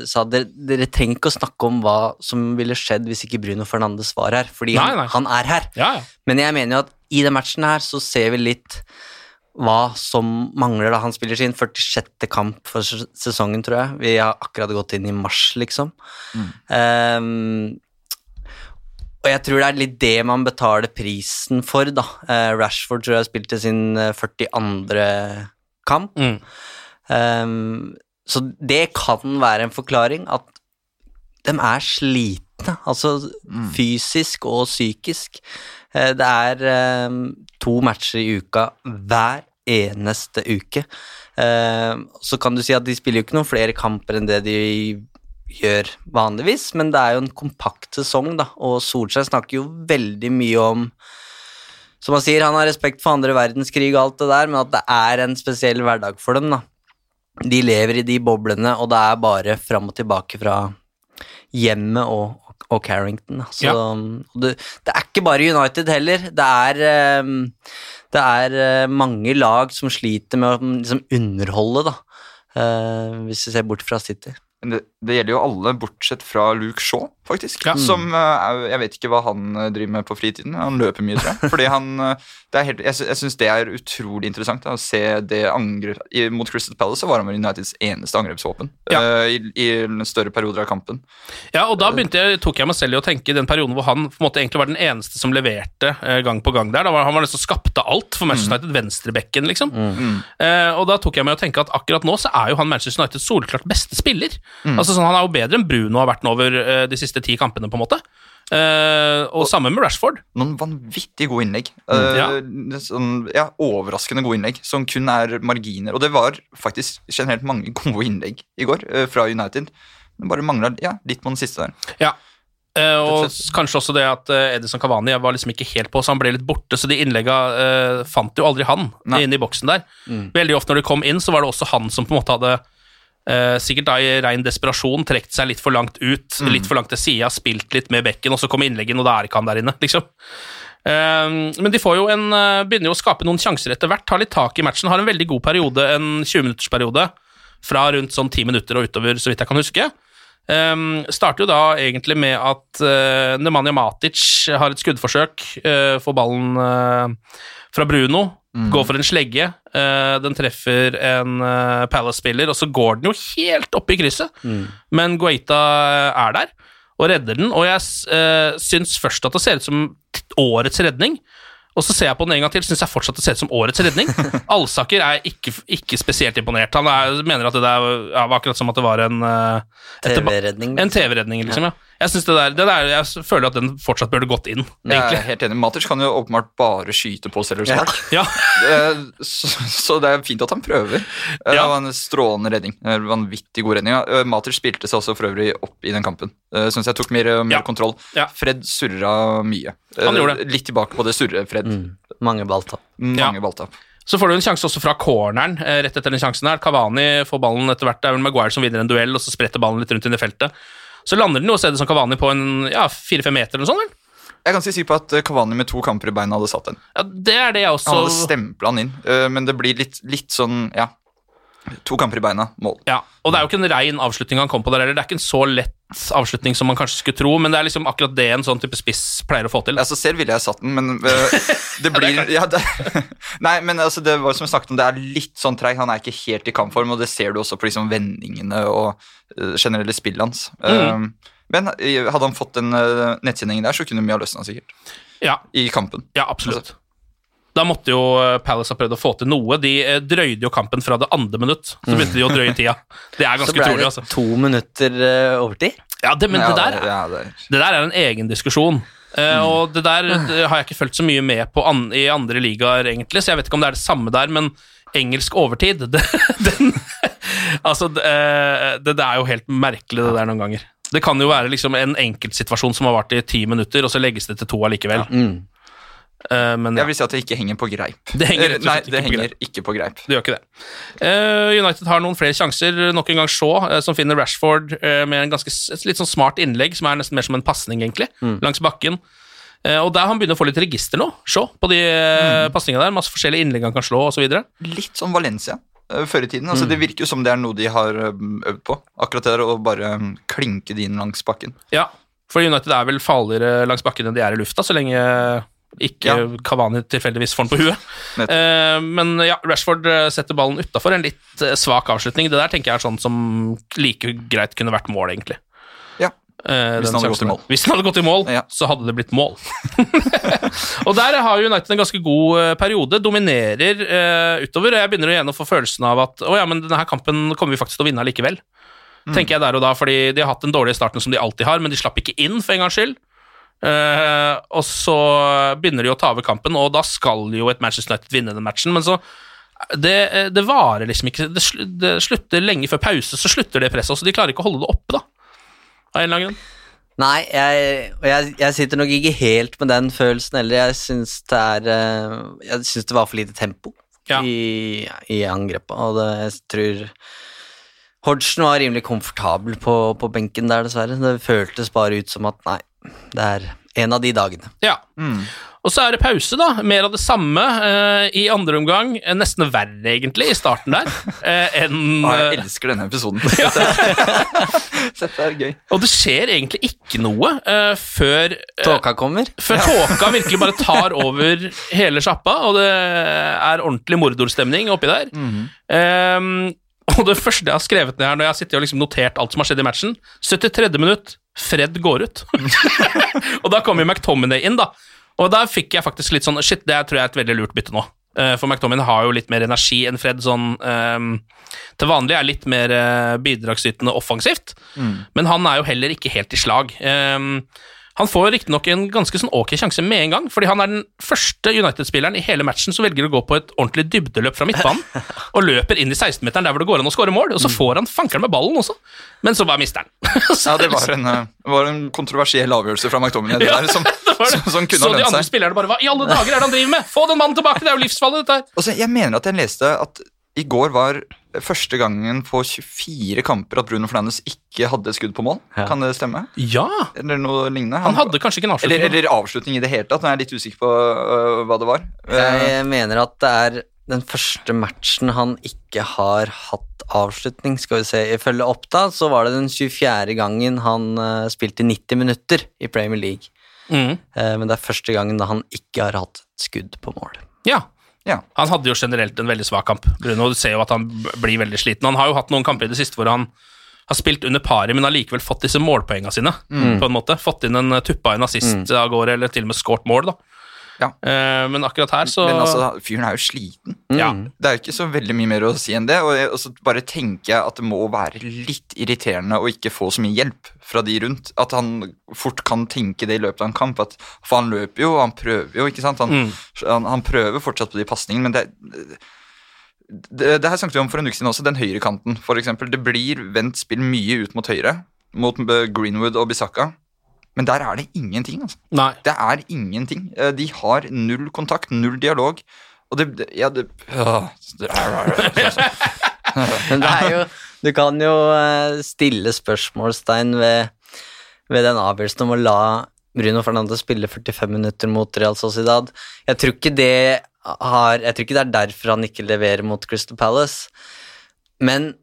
sa dere, dere trenger ikke å snakke om hva som ville skjedd hvis ikke Bruno Fernandes var her, fordi Nei, han, nei. han er her. Ja, ja. Men jeg mener jo at i den matchen her så ser vi litt hva som mangler da han spiller sin 46. kamp for sesongen, tror jeg. Vi har akkurat gått inn i mars, liksom. Ehm, og jeg tror det er litt det man betaler prisen for, da. Uh, Rashford tror jeg spilte sin eh, 42. kamp. Mm. Um, så det kan være en forklaring, at de er slitne, altså fysisk og psykisk. Eh, det er um, to matcher i uka hver eneste uke. Ehm, så kan du si at de spiller jo ikke noen flere kamper enn det de gjør vanligvis, men det er jo en kompakt sesong, da, og Solskjær snakker jo veldig mye om som han sier, han har respekt for andre verdenskrig og alt det der, men at det er en spesiell hverdag for dem, da. De lever i de boblene, og det er bare fram og tilbake fra hjemmet og, og Carrington. Så, Ja. det, det er ikke bare United heller. Det er, ehm, det er eh, mange lag som sliter med å liksom, underholde, da. Eh, hvis vi ser bort fra City. Men det, det gjelder jo alle, bortsett fra Luke Shaw, faktisk. Ja. Som eh, Jeg vet ikke hva han eh, driver med på fritiden. Han løper mye, tror jeg. Fordi han, eh, det er helt, jeg, jeg syns det er utrolig interessant da, å se det angrep Mot Crystal Palace så var han vel Uniteds eneste angrepsvåpen Ja. uh, i, i større perioder av kampen. Ja, og da jeg, tok jeg meg selv i å tenke i den perioden hvor han på en måte egentlig var den eneste som leverte uh, gang på gang der. Da var, han var den som skapte alt for Manchester United, venstrebekken, liksom. Eh, og da tok jeg meg i å tenke at akkurat nå så er jo han Manchester Uniteds soleklart beste spiller. Altså sånn, Han er jo bedre enn Bruno har vært nå over eh, de siste ti kampene, på en måte. Uh, og samme med Rashford. Noen vanvittig gode innlegg. Uh, Ja. sånn, ja, Overraskende gode innlegg, som kun er marginer. Og det var faktisk generelt mange gode innlegg i går uh, fra United. Det bare mangla ja, litt på den siste der. Ja. Og kanskje også det at Edison Cavani var liksom ikke helt på, så han ble litt borte. Så de innlegga fant jo aldri han Nei. inne i boksen der. Veldig ofte når de kom inn, så var det også han som på en måte hadde sikkert da i rein desperasjon trukket seg litt for langt ut, litt for langt til sida, spilt litt med bekken, og så kom innleggen, og da er ikke han der inne, liksom. Eh, men de får jo en, eh, begynner jo å skape noen sjanser etter hvert, tar litt tak i matchen, har en veldig god periode, en 20-minuttersperiode, fra rundt sånn 10 minutter og utover, så vidt jeg kan huske. Um, starter jo da egentlig med at uh, Nemanja Matic har et skuddforsøk, uh, får ballen uh, fra Bruno, går for en slegge, uh, den treffer en uh, Palace-spiller, og så går den jo helt opp i krysset, men Guaita er der og redder den, og jeg uh, syns først at det ser ut som årets redning, og så ser jeg på den en gang til, syns jeg fortsatt det ser ut som årets redning. *laughs* Alsaker er ikke, ikke spesielt imponert. Han er, mener at det der ja, var akkurat som at det var en uh, TV-redning. En TV-redning, liksom, ja. Jeg, det der, det der, jeg føler at den fortsatt burde gått inn, Jeg er helt enig. Matic kan jo åpenbart bare skyte på Sellers-mark. Ja. *laughs* Eh, så, så det er fint at han prøver. Ja. Det var en strålende redning. En Vanvittig god redning. Ja. Eh, Matic spilte seg også for øvrig opp i den kampen. Uh, Syns jeg tok mer, mer Ja. kontroll. Ja. Fred surra mye. Eh, Han gjorde det. Litt tilbake på det surre-Fred. Mange balltap. Mange Ja. balltap. Så får du en sjanse også fra corneren eh, rett etter den sjansen her. Kavani får ballen etter hvert. Det er vel Maguire som vinner en duell, og så spretter ballen litt rundt inn i feltet. Så lander den jo stedet som Kavani på en ja, fire-fem meter eller noe sånt. vel? Jeg er ganske sikker på at Kavani Cavani med to kamper i beina hadde satt den. Ja, det er det jeg også Han hadde stempla den inn, eh, men det blir litt, litt sånn, ja To kamper i beina, mål. Ja, og det er jo ikke en rein avslutning han kom på der heller. Det er ikke en så lett avslutning som man kanskje skulle tro, men det er liksom akkurat det en sånn type spiss pleier å få til. Altså Selv ville jeg satt den, men uh, *laughs* det blir ja, det, *laughs* Nei, men altså det var som jeg snakket om, det er litt sånn treig. Han er ikke helt i kampform, og det ser du også på liksom vendingene og uh, generelle spillet hans. Mm. Uh, men eh, hadde han fått den nettkjenningen der, så kunne mye ha løsna sikkert. Ja, I kampen. ja absolutt. Da måtte jo eh, Palace ha prøvd å få til noe. De eh, drøyde jo kampen fra det andre minutt. Så begynte de å drøye tida. Det er ganske utrolig. Så ble det altså. to minutter eh, overtid. Ja, det, men ja, det, der, er- ja, det er, det der er en egen diskusjon. Uh, Og det der det har jeg ikke fulgt så mye med på an, i andre ligaer, egentlig, så jeg vet ikke om det er det samme der, men engelsk overtid, *laughs* den Altså, det, eh, det, er jo helt merkelig, det der, noen ganger. Det kan jo være liksom en enkeltsituasjon som har vart i ti minutter, og så legges det til to allikevel. Eh, men ja, Jeg vil si at det ikke henger på greip. Det henger rett og Eh, Nei, det ikke på henger greip. ikke på greip. det gjør ikke det. Uh, United har noen flere sjanser. Nok en gang Shaw, uh, som finner Rashford med en ganske et litt sånn smart innlegg, som er nesten mer som en pasning, egentlig, langs bakken. Eh, og der han begynner å få litt register nå, Shaw, på de mm. pasningene der. Masse forskjellige innlegg han kan slå, osv. Litt som Valencia før i tiden. Altså, Det virker jo som det er noe de har øvd på. Akkurat det der å bare mm, klinke de inn langs bakken. Ja, for United er vel farligere langs bakken enn de er i lufta, så lenge ikke Ja. Cavani tilfeldigvis får den på huet. Eh, men ja, Rashford eh, setter ballen utafor. En litt eh, svak avslutning. Det der tenker jeg er sånn som like greit kunne vært mål, egentlig. Ja. Eh, Hvis den hadde gått i mål. Hvis den hadde gått i mål, Ja. så hadde det blitt mål. *laughs* og der har United en ganske god periode, dominerer eh, utover. Jeg begynner igjen å få følelsen av at å ja, men denne kampen kommer vi faktisk til å vinne likevel. Tenker jeg der og da, fordi de har hatt den dårlige starten som de alltid har, men de slapp ikke inn for en gangs skyld. Eh, og så begynner de å ta over kampen, og da skal jo et Manchester United vinne den matchen, men så det, eh, det varer liksom ikke det, det slutter lenge før pause, så slutter det presset, så de klarer ikke å holde det oppe, da. Av en eller annen grunn. Nei, jeg, jeg, jeg sitter nok ikke helt med den følelsen heller. Jeg syns det er eh, Jeg syns det var for lite tempo Ja. i, i angrepet, og det, jeg tror Hodgson var rimelig komfortabel på, på benken der, dessverre. Det føltes bare ut som at nei, det er en av de dagene. Ja. Og så er det pause, da. Mer av det samme uh, i andre omgang. Eh, nesten verre, egentlig, i starten der, Uh, *laughs* enn Ah, eh, jeg elsker denne episoden. *laughs* *laughs* Dette er gøy. Og det skjer egentlig ikke noe eh, før Tåka kommer. Før tåka virkelig bare tar over hele sjappa, og det er ordentlig mordorstemning oppi der. Ehm, og det første jeg har skrevet ned her når jeg har sittet og liksom notert alt som har skjedd i matchen 73. minutt, Fred går ut. *laughs* og da kommer McTominay inn, da. Og da fikk jeg faktisk litt sånn Shit, det tror jeg er et veldig lurt bytte nå. Eh, For McTominay har jo litt mer energi enn Fred sånn um, Til vanlig er litt mer eh, bidragsytende offensivt, men han er jo heller ikke helt i slag. Ehm, Han får riktignok en ganske sånn ok sjanse med en gang, fordi han er den første United-spilleren i hele matchen som velger å gå på et ordentlig dybdeløp fra midtbanen, *laughs* og løper inn i 16-meteren der hvor det går an å skåre mål, og så får han fankeren med ballen også, men så bare mister han. *laughs* Ja, det var en, eh, var en kontroversiell avgjørelse fra McDominay, det Ja, der, som, *laughs* det det. som, som kunne Så de andre seg. spillerne bare Hva i alle dager er det han driver med? Få den mannen tilbake, det er jo livsfarlig, dette her. Jeg mener at jeg leste at i går var første gangen på 24 kamper at Bruno Fernandes ikke hadde et skudd på mål. Ja. Kan det stemme? Ja, Eller noe lignende? han hadde kanskje ikke en avslutning. eller, eller avslutning i det hele tatt. Nå er jeg litt usikker på uh, hva det var. Jeg mener at det er den første matchen han ikke har hatt avslutning. Skal vi se, Ifølge Oppda så var det den 24. gangen han uh, spilte 90 minutter i Premier League. Mm. Eh, men det er første gangen da han ikke har hatt skudd på mål. Ja. Ja. Han hadde jo generelt en veldig svak kamp. Bruno, du ser jo at han blir veldig sliten. Han har jo hatt noen kamper i det siste hvor han har spilt under paret, men har likevel fått disse målpoengene sine. Mm. på en måte. Fått inn en eh, tuppa en assist av gårde, eller til og med skåret mål. da. Ja. Uh, men akkurat her, så Men altså, fyren er jo sliten. ja. Det er jo ikke så veldig mye mer å si enn det. Og, jeg, og så bare tenker jeg at det må være litt irriterende å ikke få så mye hjelp fra de rundt. At han fort kan tenke det i løpet av en kamp. At, for han løper jo, han prøver jo, ikke sant. Han, Mm. han, han prøver fortsatt på de pasningene, men det det, det her snakket vi om for en uke siden også, den høyre kanten for eksempel. Det blir vendt spill mye ut mot høyre, mot Greenwood og Bisakka. Men der er det ingenting, altså. Nei. Det er ingenting. Eh, De har null kontakt, null dialog. Og det, det Ja, det, øh, *laughs* Men det er jo Du kan jo eh, stille spørsmålstegn ved, ved den avgjørelsen om å la Bruno Fernandes spille 45 minutter mot Real Sociedad. Jeg tror ikke det har Jeg tror ikke det er derfor han ikke leverer mot Crystal Palace. Men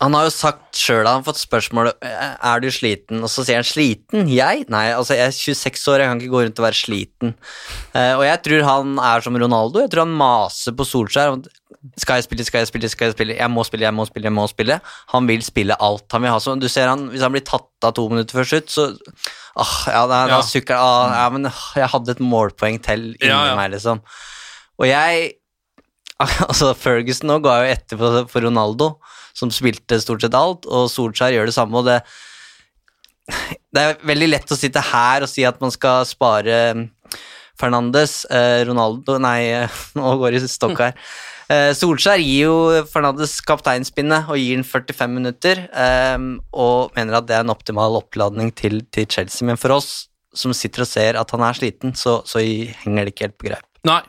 han har jo sagt sjøl, han har fått spørsmål Er du sliten, og så sier han 'sliten'? Jeg? Nei, altså jeg er 26 år, jeg kan ikke gå rundt og være sliten. Uh, og jeg tror han er som Ronaldo, jeg tror han maser på Solskjær. Skal jeg spille, skal jeg spille, skal jeg spille? Jeg må spille, jeg må spille, jeg må spille. Han vil spille alt. Han vil ha du ser han, Hvis han blir tatt av to minutter før slutt, så åh, ja, da, da Ja. sukker han. ah, Ja, men jeg hadde et målpoeng til inni Ja, ja. meg, liksom. Og jeg *laughs* Altså, Ferguson nå ga jo etter for, for Ronaldo, som spilte stort sett alt, og Solskjær gjør det samme, og det Det er veldig lett å sitte her og si at man skal spare Fernandes eh, Ronaldo Nei, eh, *laughs* nå går det i stokk her. Eh, Solskjær gir jo Fernandes kapteinspinnet og gir den 45 minutter, eh, og mener at det er en optimal oppladning til, til Chelsea, men for oss som sitter og ser at han er sliten, så, så henger det ikke helt på greip. Nei.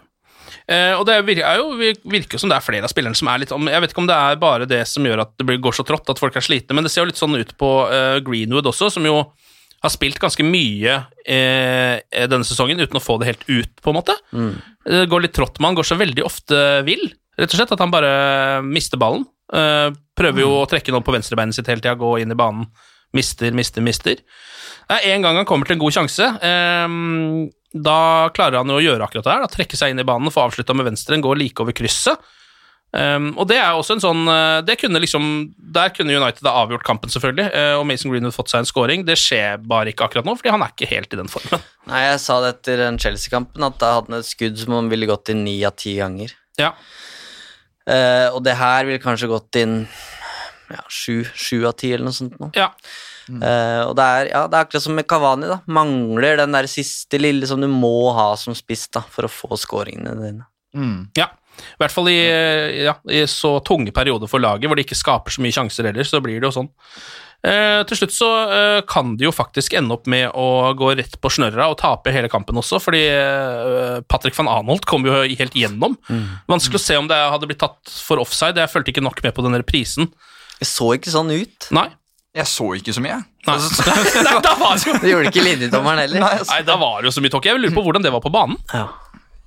Eh, og det virker, er jo, virker jo som det er flere av spillerne som er litt om Jeg vet ikke om det er bare det som gjør at det går så trått at folk er slitne, men det ser jo litt sånn ut på eh, Greenwood også, som jo har spilt ganske mye eh, denne sesongen uten å få det helt ut, på en måte. Det går litt trått med han, går så veldig ofte vill, rett og slett, at han bare mister ballen. Eh, prøver jo å trekke noe på venstrebeinet sitt hele tida, gå inn i banen. Mister, mister, mister. Det er en gang han kommer til en god sjanse. eh, da klarer han jo å gjøre akkurat det her. Da, trekke seg inn i banen, få avslutta med venstre, gå like over krysset. Um, og det er også en sånn eh, det kunne liksom, Der kunne United ha avgjort kampen, selvfølgelig, eh, og Mason Greenwood fått seg en scoring. Det skjer bare ikke akkurat nå, fordi han er ikke helt i den formen. *laughs* Nei, jeg sa det etter den Chelsea-kampen, at da hadde han et skudd som han ville gått inn ni av ti ganger. Ja. Uh, og det her ville kanskje gått inn ja, sju av ti, eller noe sånt. Nå. Ja. Eh, og det er, ja, det er akkurat som med Kavani, da. Mangler den der siste lille som du må ha som spiss da, for å få scoringene dine. Mm. ja. I hvert fall i, ja, i så tunge perioder for laget, hvor de ikke skaper så mye sjanser ellers, så blir det jo sånn. Eh, til slutt så eh, kan de jo faktisk ende opp med å gå rett på snørra og tape hele kampen også, fordi eh, Patrick van Anholt kom jo helt gjennom. Vanskelig å se om det hadde blitt tatt for offside, jeg fulgte ikke nok med på den reprisen. Det så ikke sånn ut. Nei. Jeg så ikke så mye. Nei. Altså, *laughs* Nei, da var det jo *laughs* Det gjorde ikke linjedommeren heller. Nei, altså, Nei, da var det jo så mye tåke. Jeg lurer på hvordan det var på banen. Ja.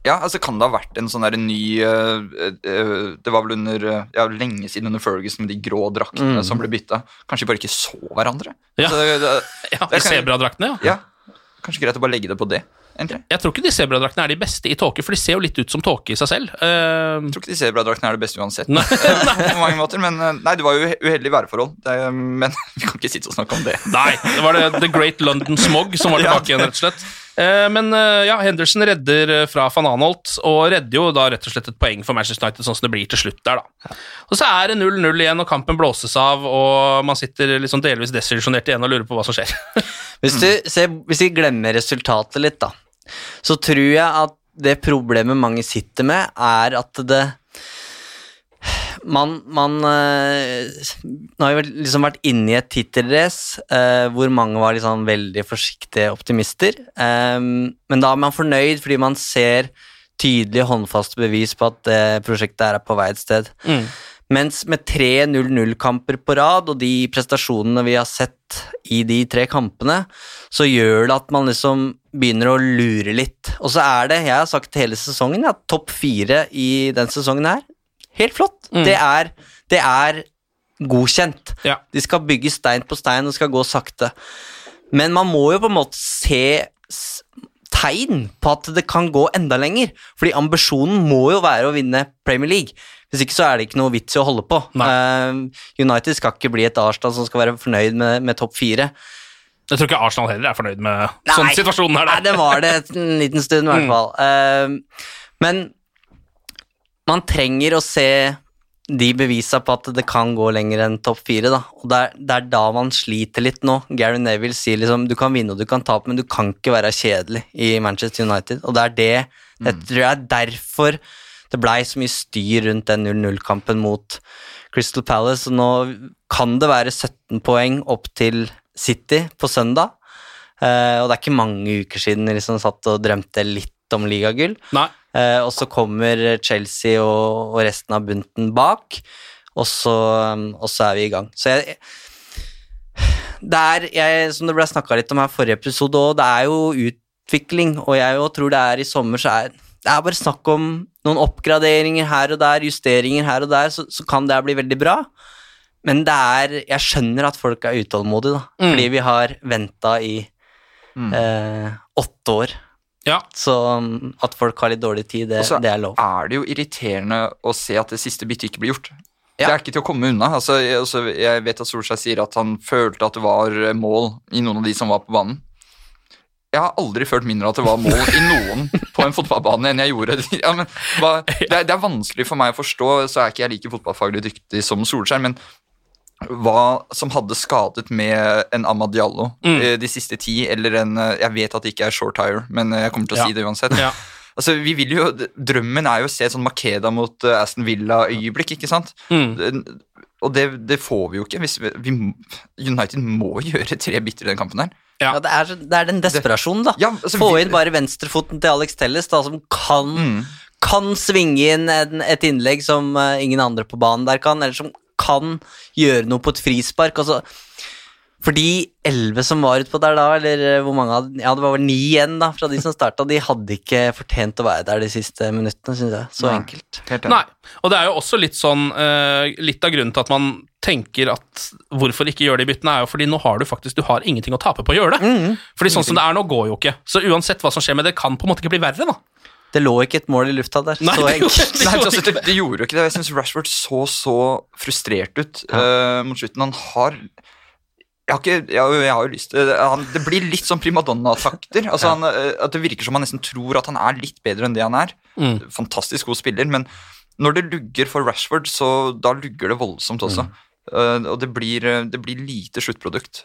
ja, altså Kan det ha vært en sånn der ny uh, uh, Det var vel under uh, ja, lenge siden under Ferguson med de grå draktene som ble bytta. Kanskje de bare ikke så hverandre? Ja. Altså, det, det, *laughs* Ja, Det I sebradraktene, ja. ja. Kanskje greit å bare legge det på det, egentlig. Jeg tror ikke de sebradraktene er de beste i tåke, for de ser jo litt ut som tåke i seg selv. Uh... Jeg tror ikke de sebradraktene er det beste uansett. Nei. *laughs* på mange måter, men øh, Nei, det var jo uhe- uheldige værforhold. Det, er- men *laughs* vi kan ikke sitte og snakke om det. Nei, det var det The Great London Smog som var *laughs* tilbake igjen, rett og slett. Eh, men eh, ja, Henderson redder eh, fra van Anholt, og redder jo da rett og slett et poeng for Manchester United, sånn som det blir til slutt der, da. Og så er det 0-0 igjen, og kampen blåses av, og man sitter liksom delvis desillusjonert igjen og lurer på hva som skjer. Hvis, du se, hvis vi glemmer resultatet litt, da, så tror jeg at det problemet mange sitter med, er at det man, man eh, Nå har vi liksom vært inne i et tittelrace eh, hvor mange var liksom veldig forsiktige optimister. Eh, men da er man fornøyd fordi man ser tydelige håndfaste bevis på at det prosjektet er på vei et sted. Mm. Mens med tre 0-0-kamper på rad og de prestasjonene vi har sett i de tre kampene, så gjør det at man liksom begynner å lure litt. Og så er det, jeg har sagt hele sesongen, at topp fire i den sesongen her, helt flott. Mm. Det, er, det er godkjent. Ja. De skal bygge stein på stein og skal gå sakte. Men man må jo på en måte se tegn på at det kan gå enda lenger. Fordi ambisjonen må jo være å vinne Premier League. Hvis ikke så er det ikke noe vits i å holde på. Uh, United skal ikke bli et Arsenal som skal være fornøyd med, med topp fire. Jeg tror ikke Arsenal heller er fornøyd med sånn situasjonen er Nei, det var det en liten stund, i hvert Mm. fall. Eh, men man trenger å se de bevisa på at det kan gå lenger enn topp fire, da. Og det er, det er da man sliter litt nå. Gary Neville sier liksom du kan vinne og du kan tape, men du kan ikke være kjedelig i Manchester United. Og det er det Jeg tror det er derfor det blei så mye styr rundt den 0-0-kampen mot Crystal Palace, og nå kan det være 17 poeng opp til City på søndag. Eh, og det er ikke mange uker siden jeg liksom satt og drømte litt om ligagull. Eh, og så kommer Chelsea og, og resten av bunten bak, og så, og så er vi i gang. Så jeg det er, jeg, som det ble snakka litt om her forrige episode òg, det er jo utvikling, og jeg jo tror det er i sommer, så er det er bare snakk om noen oppgraderinger her og der, justeringer her og der, så, så kan det bli veldig bra. Men det er Jeg skjønner at folk er utålmodige, da, Mm. fordi vi har venta i Mm. eh, åtte år. Ja. Så um, at folk har litt dårlig tid, det, Og så det er lov. er det jo irriterende å se at det siste byttet ikke blir gjort. Det er ikke til å komme unna. Altså, jeg, altså, jeg vet at Solskjær sier at han følte at det var mål i noen av de som var på banen. Jeg har aldri følt mindre at det var mål i noen på en fotballbane enn jeg gjorde. Ja, men, hva, det, er, det er vanskelig for meg å forstå, så er ikke jeg like fotballfaglig dyktig som Solskjær, men hva som hadde skadet med en Amad Diallo Mm. eh, de siste ti, eller en eh, Jeg vet at det ikke er short tire, men jeg kommer til å Ja. si det uansett. Ja. Altså, vi vil jo, Drømmen er jo å se sånn Makeda mot eh, Aston Villa-øyeblikk, ikke sant? Mm. Og det, det får vi jo ikke. Hvis vi, vi, United må *laughs* gjøre tre bytter i den kampen her. Ja, det, er, det er den desperasjonen, da. Ja, altså, Få inn bare venstrefoten til Alex Telles, da, som kan, Mm. kan svinge inn en, et innlegg som uh, ingen andre på banen der kan, eller som kan gjøre noe på et frispark. Altså, for de elleve som var utpå der da, eller eh, hvor mange hadde Ja, det var vel ni igjen da, fra de som starta, de hadde ikke fortjent å være der de siste minuttene, syns jeg. Så Nei. enkelt. Nei. Og det er jo også litt sånn uh, Litt av grunnen til at man tenker at hvorfor ikke gjøre de byttene, er jo fordi nå har du faktisk Du har ingenting å tape på å gjøre det. Mm. Fordi sånn som det er nå, går jo ikke. Så uansett hva som skjer med det, kan på en måte ikke bli verre, da. Det lå ikke et mål i lufta der. Nei, så det gjorde- det, altså, det, det gjorde jo ikke det. Jeg syns Rashford så så frustrert ut uh, mot slutten. Han har jeg har, ikke, jeg, har- jeg har jo lyst til han, Det blir litt sånn primadonna-takter. *laughs* Altså han, eh, at Det virker som han nesten tror at han er litt bedre enn det han er. Mm. Fantastisk god spiller, men når det lugger for Rashford, så da lugger det voldsomt også. Mm. Eh, og det blir, eh, det blir lite sluttprodukt.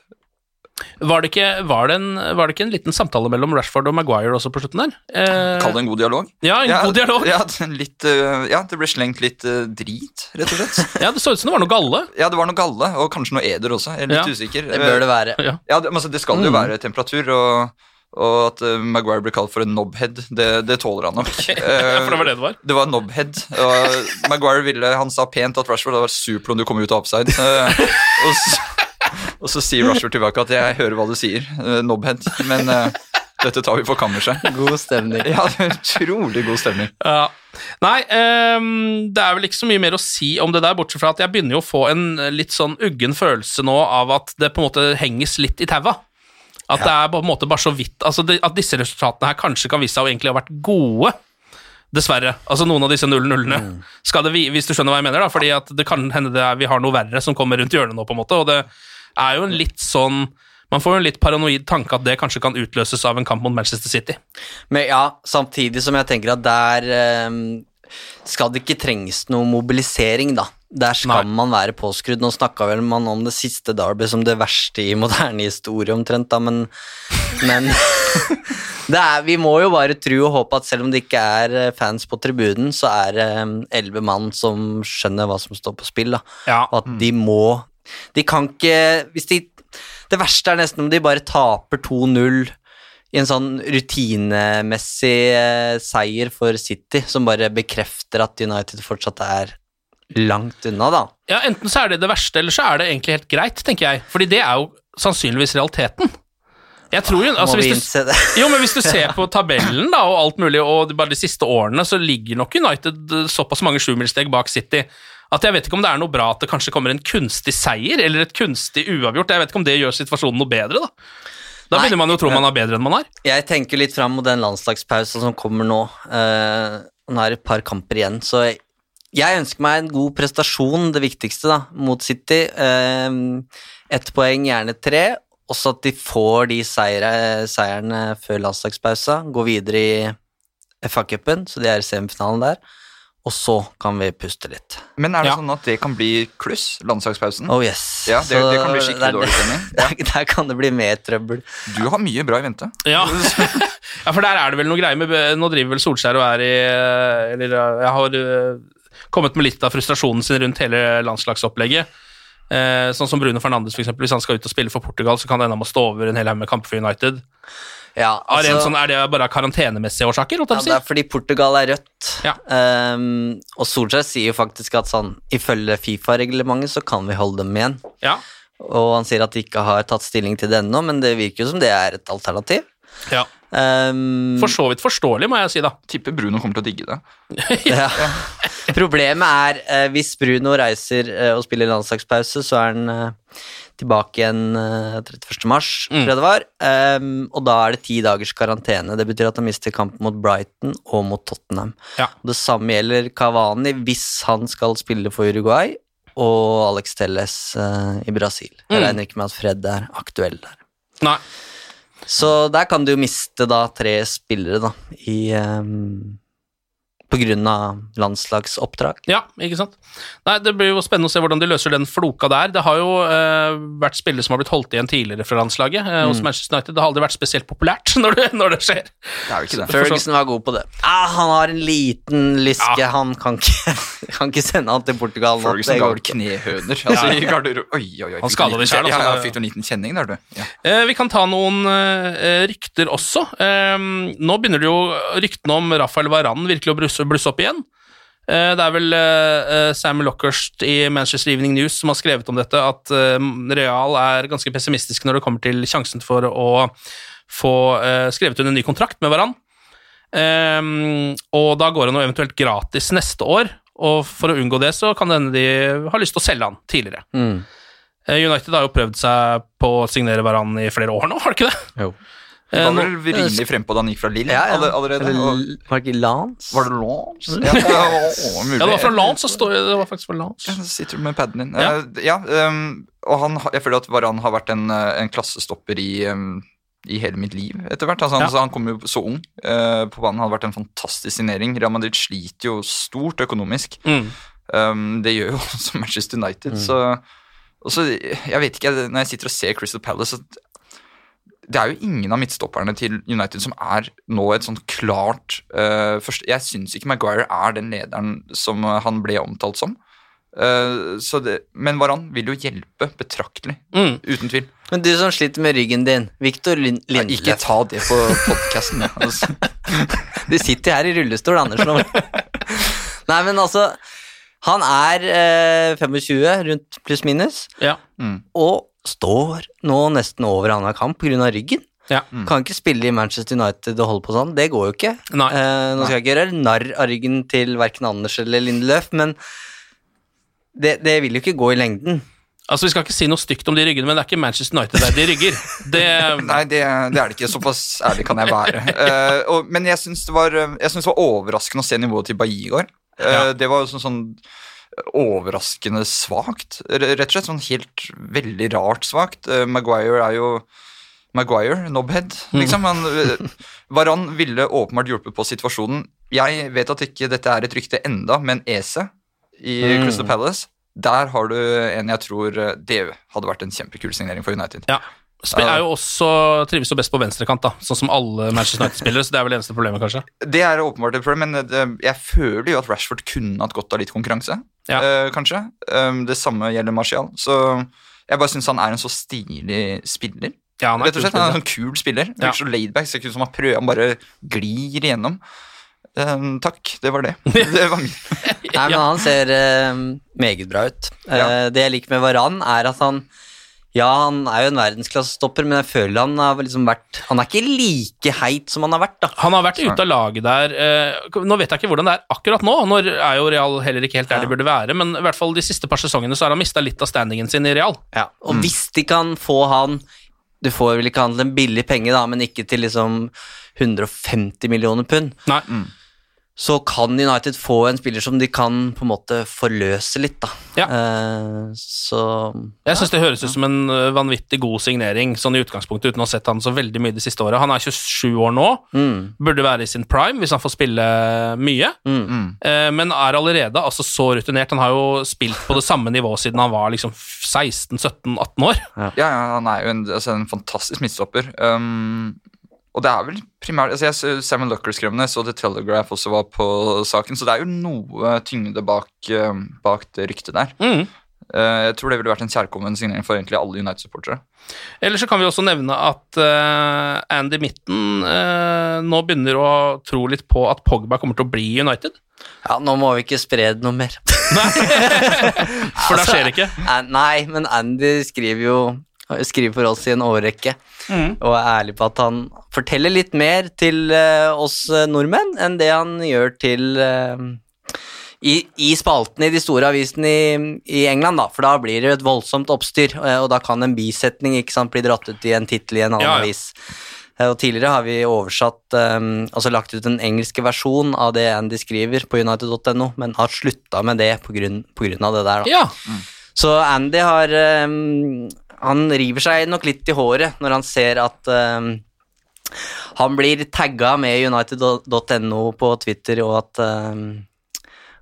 Var det, ikke, var, det en, var det ikke en liten samtale mellom Rashford og Maguire også på slutten der? Eh, Kall det en god dialog. Ja, en god dialog. Ja, litt, eh, ja, det ble slengt litt drit, rett og slett. *laughs* Ja, det så ut som det var noe galle. Ja, det var noe galle, og kanskje noe eder også. Jeg er litt Ja, usikker. Det bør det være. Ja. Ja, det, altså, det skal jo Mm. være temperatur, og, og at uh, Maguire blir kalt for en knobhead, det, det tåler han nok. *laughs* Uh, for det var det det var. Det var knobhead, og Maguire ville, han sa pent at Rashford hadde vært super om du kom ut av offside. Uh, *laughs* og, så, og så sier Rashford tilbake at jeg hører hva du sier, eh, knobhead, men eh, dette tar vi på kammerset. God stemning. *laughs* Ja, utrolig god stemning. Ja. Nei, um, det er vel ikke så mye mer å si om det der, bortsett fra at jeg begynner jo å få en litt sånn uggen følelse nå av at det på en måte henges litt i taua. At det er på en måte bare så vidt altså det, At disse resultatene her kanskje kan vise seg å egentlig ha vært gode. Dessverre. Altså noen av disse 0-0-ene. Skal Hvis du skjønner hva jeg mener, da. Fordi at det kan hende det er, vi har noe verre som kommer rundt hjørnet nå, på en måte. Og det er jo en litt sånn Man får jo en litt paranoid tanke at det kanskje kan utløses av en kamp mot Manchester City. Men ja, samtidig som jeg tenker at der ehm, skal det ikke trenges noe mobilisering, da. Der skal man være påskrudd. Nå snakka vel man om det siste Derby som det verste i moderne historie, omtrent, da, men, men *laughs* det er, Vi må jo bare tro og håpe at selv om det ikke er eh, fans på tribunen, så er det elleve mann som skjønner hva som står på spill, da. Ja. Og at de må De kan ikke Hvis de Det verste er nesten om de bare taper 2-0 i en sånn rutinemessig eh, seier for City, som bare bekrefter at United fortsatt er langt unna, da. Ja, Enten så er det det verste, eller så er det egentlig helt greit, tenker jeg. Fordi det er jo sannsynligvis realiteten. Jeg tror jo, altså, Må vi innse det? jo, men hvis du ser *laughs* på tabellen da, og alt mulig, og bare de siste årene, så ligger nok United eh, såpass mange sjumilssteg bak City at jeg vet ikke om det er noe bra at det kanskje kommer en kunstig seier, eller et kunstig uavgjort. Jeg vet ikke om det gjør situasjonen noe bedre, da. Da Nei. begynner man jo å tro man er bedre enn man er. Jeg tenker litt fram mot den landslagspausen som kommer nå. Uh, nå er det et par kamper igjen, så jeg, jeg ønsker meg en god prestasjon, det viktigste, da, mot City. Eh, Ett poeng, gjerne tre. Også at de får de seire, seierne før landslagspausa. Går videre i FA-cupen, så de er i semifinalen der. Og så kan vi puste litt. Men er det Ja. sånn at det kan bli kluss, landslagspausen? Oh yes. Ja, det, Så det kan bli skikkelig der- dårlig stemning. *laughs* Der, der kan det bli mer trøbbel. Du har mye bra i vente. Ja. *laughs* ja, for der er det vel noe greier med Nå driver vel Solskjær og er i Eller jeg har kommet med litt av frustrasjonen sin rundt hele landslagsopplegget. Eh, sånn som Bruno Fernandes, for eksempel. Hvis han skal ut og spille for Portugal, så kan det ende med å stå over en hel haug med kamper for United. Ja, altså- sånn, er det bare karantenemessige årsaker? Ja, det er fordi Portugal er rødt. Ja. Um, og Solskjær sier jo faktisk at sånn, ifølge Fifa-reglementet så kan vi holde dem igjen. Ja. Og han sier at de ikke har tatt stilling til det ennå, men det virker jo som det er et alternativ. Ja. Um, For så vidt forståelig, må jeg si, da. Tipper Bruno kommer til å digge det. *laughs* ja. Problemet er uh, hvis Bruno reiser uh, og spiller landslagspause, så er han uh, tilbake igjen eh, 31. mars, Mm. tror jeg det var. Um, og da er det ti dagers karantene. Det betyr at han mister kampen mot Brighton og mot Tottenham. Ja. Det samme gjelder Cavani hvis han skal spille for Uruguay, og Alex Telles i Brasil. Jeg Mm. regner ikke med at Fred er aktuell der. Nei. Så der kan du jo miste da tre spillere, da, i ehm, Av landslagsoppdrag. Ja, ikke sant? Nei, Det blir jo spennende å se hvordan de løser den floka der. Det har jo eh, vært spillere som har blitt holdt igjen tidligere fra landslaget eh, hos Mm. Manchester United. Det har aldri vært spesielt populært *laughs* når det, når det skjer. Det er jo ikke det. Ferguson var god på det. Ah, han har en liten lyske. Ja. Han kan ikke, *laughs* kan ikke sende han til Portugal. Ferguson ga vel knehøner. Altså, ja, ja. Oi, oi, oi. Han skada det selv, kjen- altså. Ja, fikk du en liten kjenning der, du. Ja. Eh, vi kan ta noen eh, rykter også. Eh, nå begynner det jo ryktene om Rafael Varan virkelig å blusse, blusse opp igjen. Eh, det er vel eh, Sam Lockhurst i Manchester Evening News som har skrevet om dette, at eh, Real er ganske pessimistisk når det kommer til sjansen for å få eh, skrevet under en ny kontrakt med hverandre. Eh, og da går han jo eventuelt gratis neste år, og for å unngå det så kan det hende de har lyst til å selge han tidligere. Mm. Eh, United har jo prøvd seg på å signere hverandre i flere år nå, har det ikke det? Jo. Det Eh, var vel rimelig frempå da han gikk fra Lille Ja, ja. alle- allerede. Eller, var det ikke Lance? var det Lance? Ja, ja, å, mulig. Ja, det var fra Lance, så står det var faktisk fra Lance. Ja, så sitter du med paden din. Ja. Eh, ja um, og han, jeg føler at Varan har vært en, eh, en klassestopper i, um, i hele mitt liv etter hvert. Altså, han, Ja. så han kom jo så ung uh, på banen. Hadde vært en fantastisk signering. Real Madrid sliter jo stort økonomisk. Mm. Um, det gjør jo *laughs* også Manchester United. Så, og så, jeg vet ikke, når jeg sitter og ser Crystal Palace så det er jo ingen av midtstopperne til United som er nå et sånt klart uh, først, Jeg syns ikke Maguire er den lederen som eh, han ble omtalt som. Uh, så det, men Varan vil jo hjelpe betraktelig, Mm. uten tvil. Men du som sliter med ryggen din, Victor Lin ja, ikke ta det på podkasten. *laughs* Altså. Du sitter her i rullestol, Andersen. Nei, men altså Han er eh, 25, rundt pluss minus, Ja. Mm. og står nå nesten over annenhver kamp pga. ryggen. Ja. Kan ikke spille i Manchester United og holde på sånn. Det går jo ikke. Nei. Eh, nå skal jeg ikke gjøre narr av ryggen til verken Anders eller Lindeløf, men det, det vil jo ikke gå i lengden. Altså, Vi skal ikke si noe stygt om de ryggene, men det er ikke Manchester United-verdige rygger. *laughs* Det, Nei, det, det er det ikke. Såpass ærlig kan jeg være. Uh, og, men jeg syns det, synes det var overraskende å se nivået til Bailly i går. Uh, Ja. Det var jo sånn, sånn overraskende svakt. Rett og slett sånn helt veldig rart svakt. Eh, Maguire er jo Maguire, knobhead, liksom. Han, eh, Varan ville åpenbart hjulpet på situasjonen Jeg vet at ikke dette er et rykte enda, men Ese i Mm. Crystal Palace, der har du en jeg tror eh, det hadde vært en kjempekul signering for United. Ja. Sp er jo også, trives jo best på venstrekant, da, sånn som alle Manchester United-spillere. så det er vel det eneste problemet, kanskje. Det er åpenbart et problem, men jeg føler jo at Rashford kunne hatt godt av litt konkurranse, Ja. eh, kanskje. Um, det samme gjelder Martial. Så jeg bare syns han er en så stilig spiller. Ja, han er Rett og slett, han er en kul sånn kul spiller. Ja. Virker så laidback, ser ikke ut som han prøver, han bare glir igjennom. Um, takk, det var det. *laughs* det var min. Nei, men han ser uh, meget bra ut. Uh, Ja. Det jeg liker med Varan, er at han Ja, han er jo en verdensklassestopper, men jeg føler han har liksom vært Han er ikke like heit som han har vært, da. Han har vært ute av laget der eh, Nå vet jeg ikke hvordan det er akkurat nå. Nå er jo Real heller ikke helt der Ja. de burde være, men i hvert fall de siste par sesongene så har han mista litt av standingen sin i Real. Ja. Og hvis de kan få han Du får vel ikke han til en billig penge, da, men ikke til liksom 150 millioner pund. Nei. Så kan United få en spiller som de kan på en måte forløse litt, da. Ja. Uh, så Jeg syns det høres ut som en eh, vanvittig god signering, sånn i utgangspunktet, uten å ha sett han så veldig mye de siste året. Han er 27 år nå, mm, burde være i sin prime hvis han får spille mye, mm. uh, men er allerede altså så rutinert. Han har jo spilt på det samme nivået siden han var liksom 16-17-18 år. Ja, ja, han er jo en, altså en fantastisk midtstopper. Um, og det er vel primært altså jeg, ser Samuel Lucker skrev det, så The Telegraph også var på saken, så det er jo noe tyngde bak, um, bak det ryktet der. Mm. Uh, jeg tror det ville vært en kjærkommen signering for egentlig alle United-supportere. Eller så kan vi også nevne at eh, Andy Mitten eh, nå begynner å tro litt på at Pogba kommer til å bli United. Ja, nå må vi ikke spre det noe mer. *laughs* For da skjer det ikke. Eh, Nei, men Andy skriver jo skriver for oss i en årrekke, Mm. og er ærlig på at han forteller litt mer til eh, oss eh, nordmenn enn det han gjør til eh, i, i spaltene i de store avisene i, i England, da, for da blir det et voldsomt oppstyr, og, da kan en bisetning ikke sant, bli dratt ut i en tittel i en annen Ja, ja. avis. Og Tidligere har vi oversatt, um, altså lagt ut en engelske versjon av det Andy skriver på united.no, men har slutta med det på grunn, på grunn av det der. Da. Ja. Så Andy har um, Han river seg nok litt i håret når han ser at um, han blir tagga med united.no på Twitter, og at um,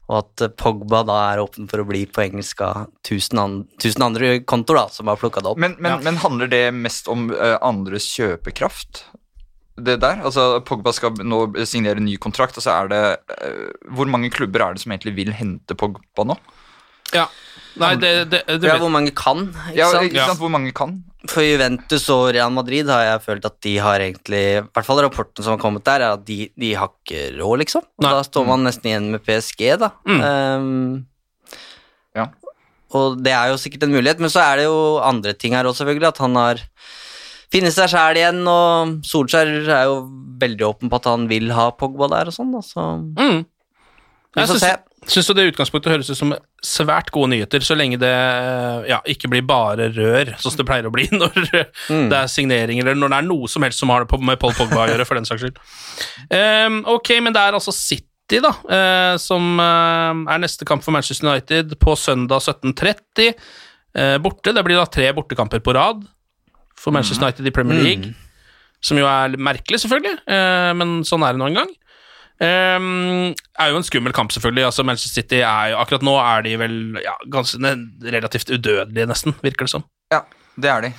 og at Pogba da er åpen for å bli på engelsk av tusen, an tusen andre kontoer da, som har plukka det opp. Men, men, Ja. men handler det mest om uh, andres kjøpekraft? Det der? Altså, Pogba skal nå signere ny kontrakt, og så er det uh, Hvor mange klubber er det som egentlig vil hente Pogba nå? ja. Nei, det, det, det ja, hvor mange kan, ikke Ja, sant? ikke Ja. sant? Hvor mange kan? For Juventus og Real Madrid har jeg følt at de har egentlig I hvert fall rapporten som har kommet der, er at de, de har ikke råd, liksom. Og Nei. da står man nesten igjen med PSG, da. Mm. Um, Ja. Og det er jo sikkert en mulighet, men så er det jo andre ting her også, selvfølgelig. At han har funnet seg sjæl igjen, og Solskjær er jo veldig åpen på at han vil ha Pogba der og sånn, da, så Mm. vi Jeg får se. Syns du det i utgangspunktet høres ut som svært gode nyheter, så lenge det ja, ikke blir bare rør, sånn som det pleier å bli *laughs* når Mm. det er signeringer, eller når det er noe som helst som har det med Paul Pogba å gjøre, for den saks skyld. Um, ok, men det er altså City, da, uh, som uh, er neste kamp for Manchester United på søndag 17.30. Uh, borte. Det blir da tre bortekamper på rad for Manchester United i Premier League. Som jo er merkelig, selvfølgelig, eh, men sånn er det nå en gang. Um, er jo en skummel kamp, selvfølgelig. Altså Manchester City er jo Akkurat nå er de vel ja, ganske relativt udødelige, nesten, virker det som. Ja, det er de.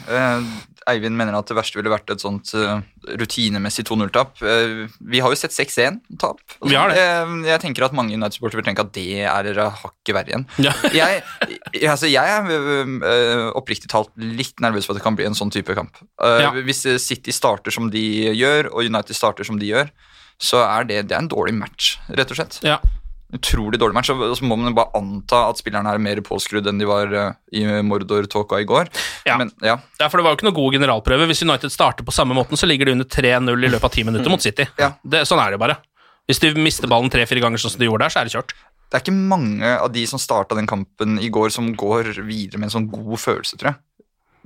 Eivind mener at det verste ville vært et sånt eh, rutinemessig 2-0-tap. Eh, vi har jo sett 6-1-tap. Vi har det. Eh, jeg tenker at mange United-sportere vil tenke at det er hakket verre igjen. Ja. *laughs* jeg, altså, jeg er oppriktig talt litt nervøs for at det kan bli en sånn type kamp. Ja. Hvis City starter som de gjør, og United starter som de gjør, så er det, det er en dårlig match, rett og slett. Ja. Utrolig dårlig match, og så må man bare anta at spillerne er mer påskrudd enn de var øh, i Mordor-tåka i går. Ja. Men ja, Ja, for det var jo ikke noe god generalprøve. Hvis United starter på samme måten, så ligger de under 3-0 i løpet av 10 minutter mot City. Ja. Det, sånn er det bare. Hvis de mister ballen tre-fire ganger sånn som de gjorde der, så er det kjørt. det er ikke mange av de som starta den kampen i går, som går videre med en sånn god følelse, tror jeg.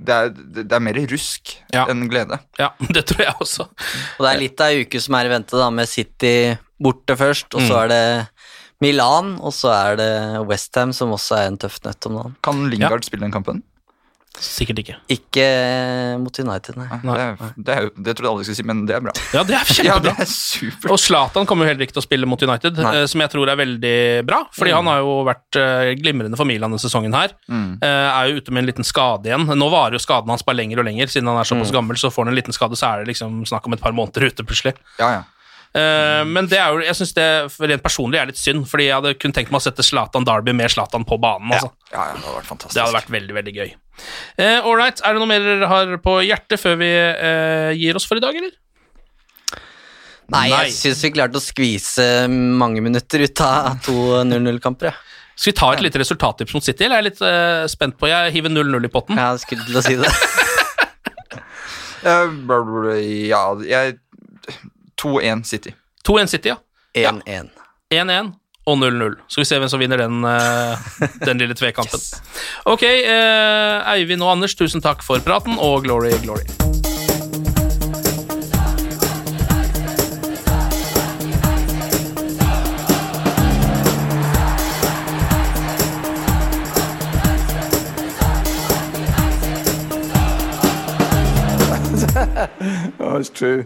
Det er, det er mer rusk Ja. enn glede. Ja, *laughs* det tror jeg også. Og det er litt av ei uke som er i vente, da, med City borte først, og Mm. så er det Milan, og så er det Westham, som også er en tøff nøtt om dagen. Kan Lingard spille den kampen? Sikkert ikke. Ikke eh, mot United, nei. Det, er- det, er det trodde jeg aldri skulle si, men det er bra. Ja, det er *laughs* kjempebra. Ja, det er supert. Og Zlatan kommer jo heller ikke til å spille mot United, Nei. eh, som jeg tror er veldig bra. Fordi han har jo vært eh, glimrende for Milan denne sesongen her. Mm. Eh, er jo ute med en liten skade igjen. Nå varer jo skaden hans bare lenger og lenger, siden han er såpass Mm. gammel. Så får han en liten skade, så er det liksom snakk om et par måneder ute plutselig. Ja, ja. Eh, men det er jo, jeg synes det rent personlig er litt synd, fordi jeg hadde kun tenkt meg å sette Zlatan Derby med Zlatan på banen. Altså. ja, ja, det hadde vært fantastisk. Det hadde vært veldig, veldig gøy. Eh, All right, er det noe mer dere har på hjertet før vi eh, gir oss for i dag, eller? Nei, Nei. jeg syns vi klarte å skvise mange minutter ut av to 0-0-kamper. Ja. Skal vi ta et lite resultattips mot City, eller er jeg litt eh, spent på? Jeg hiver 0-0 i potten. Jeg skulle til å si det. *laughs* Eh, ja, jeg 2-1 City. 2-1 City, ja. 1-1. 1-1 og 0-0. Skal vi se hvem som vinner den, eh, den lille tvekampen. *laughs* Ok, eh, Eivind og Anders, tusen takk for praten, og glory, glory. *laughs* Oh, it's true.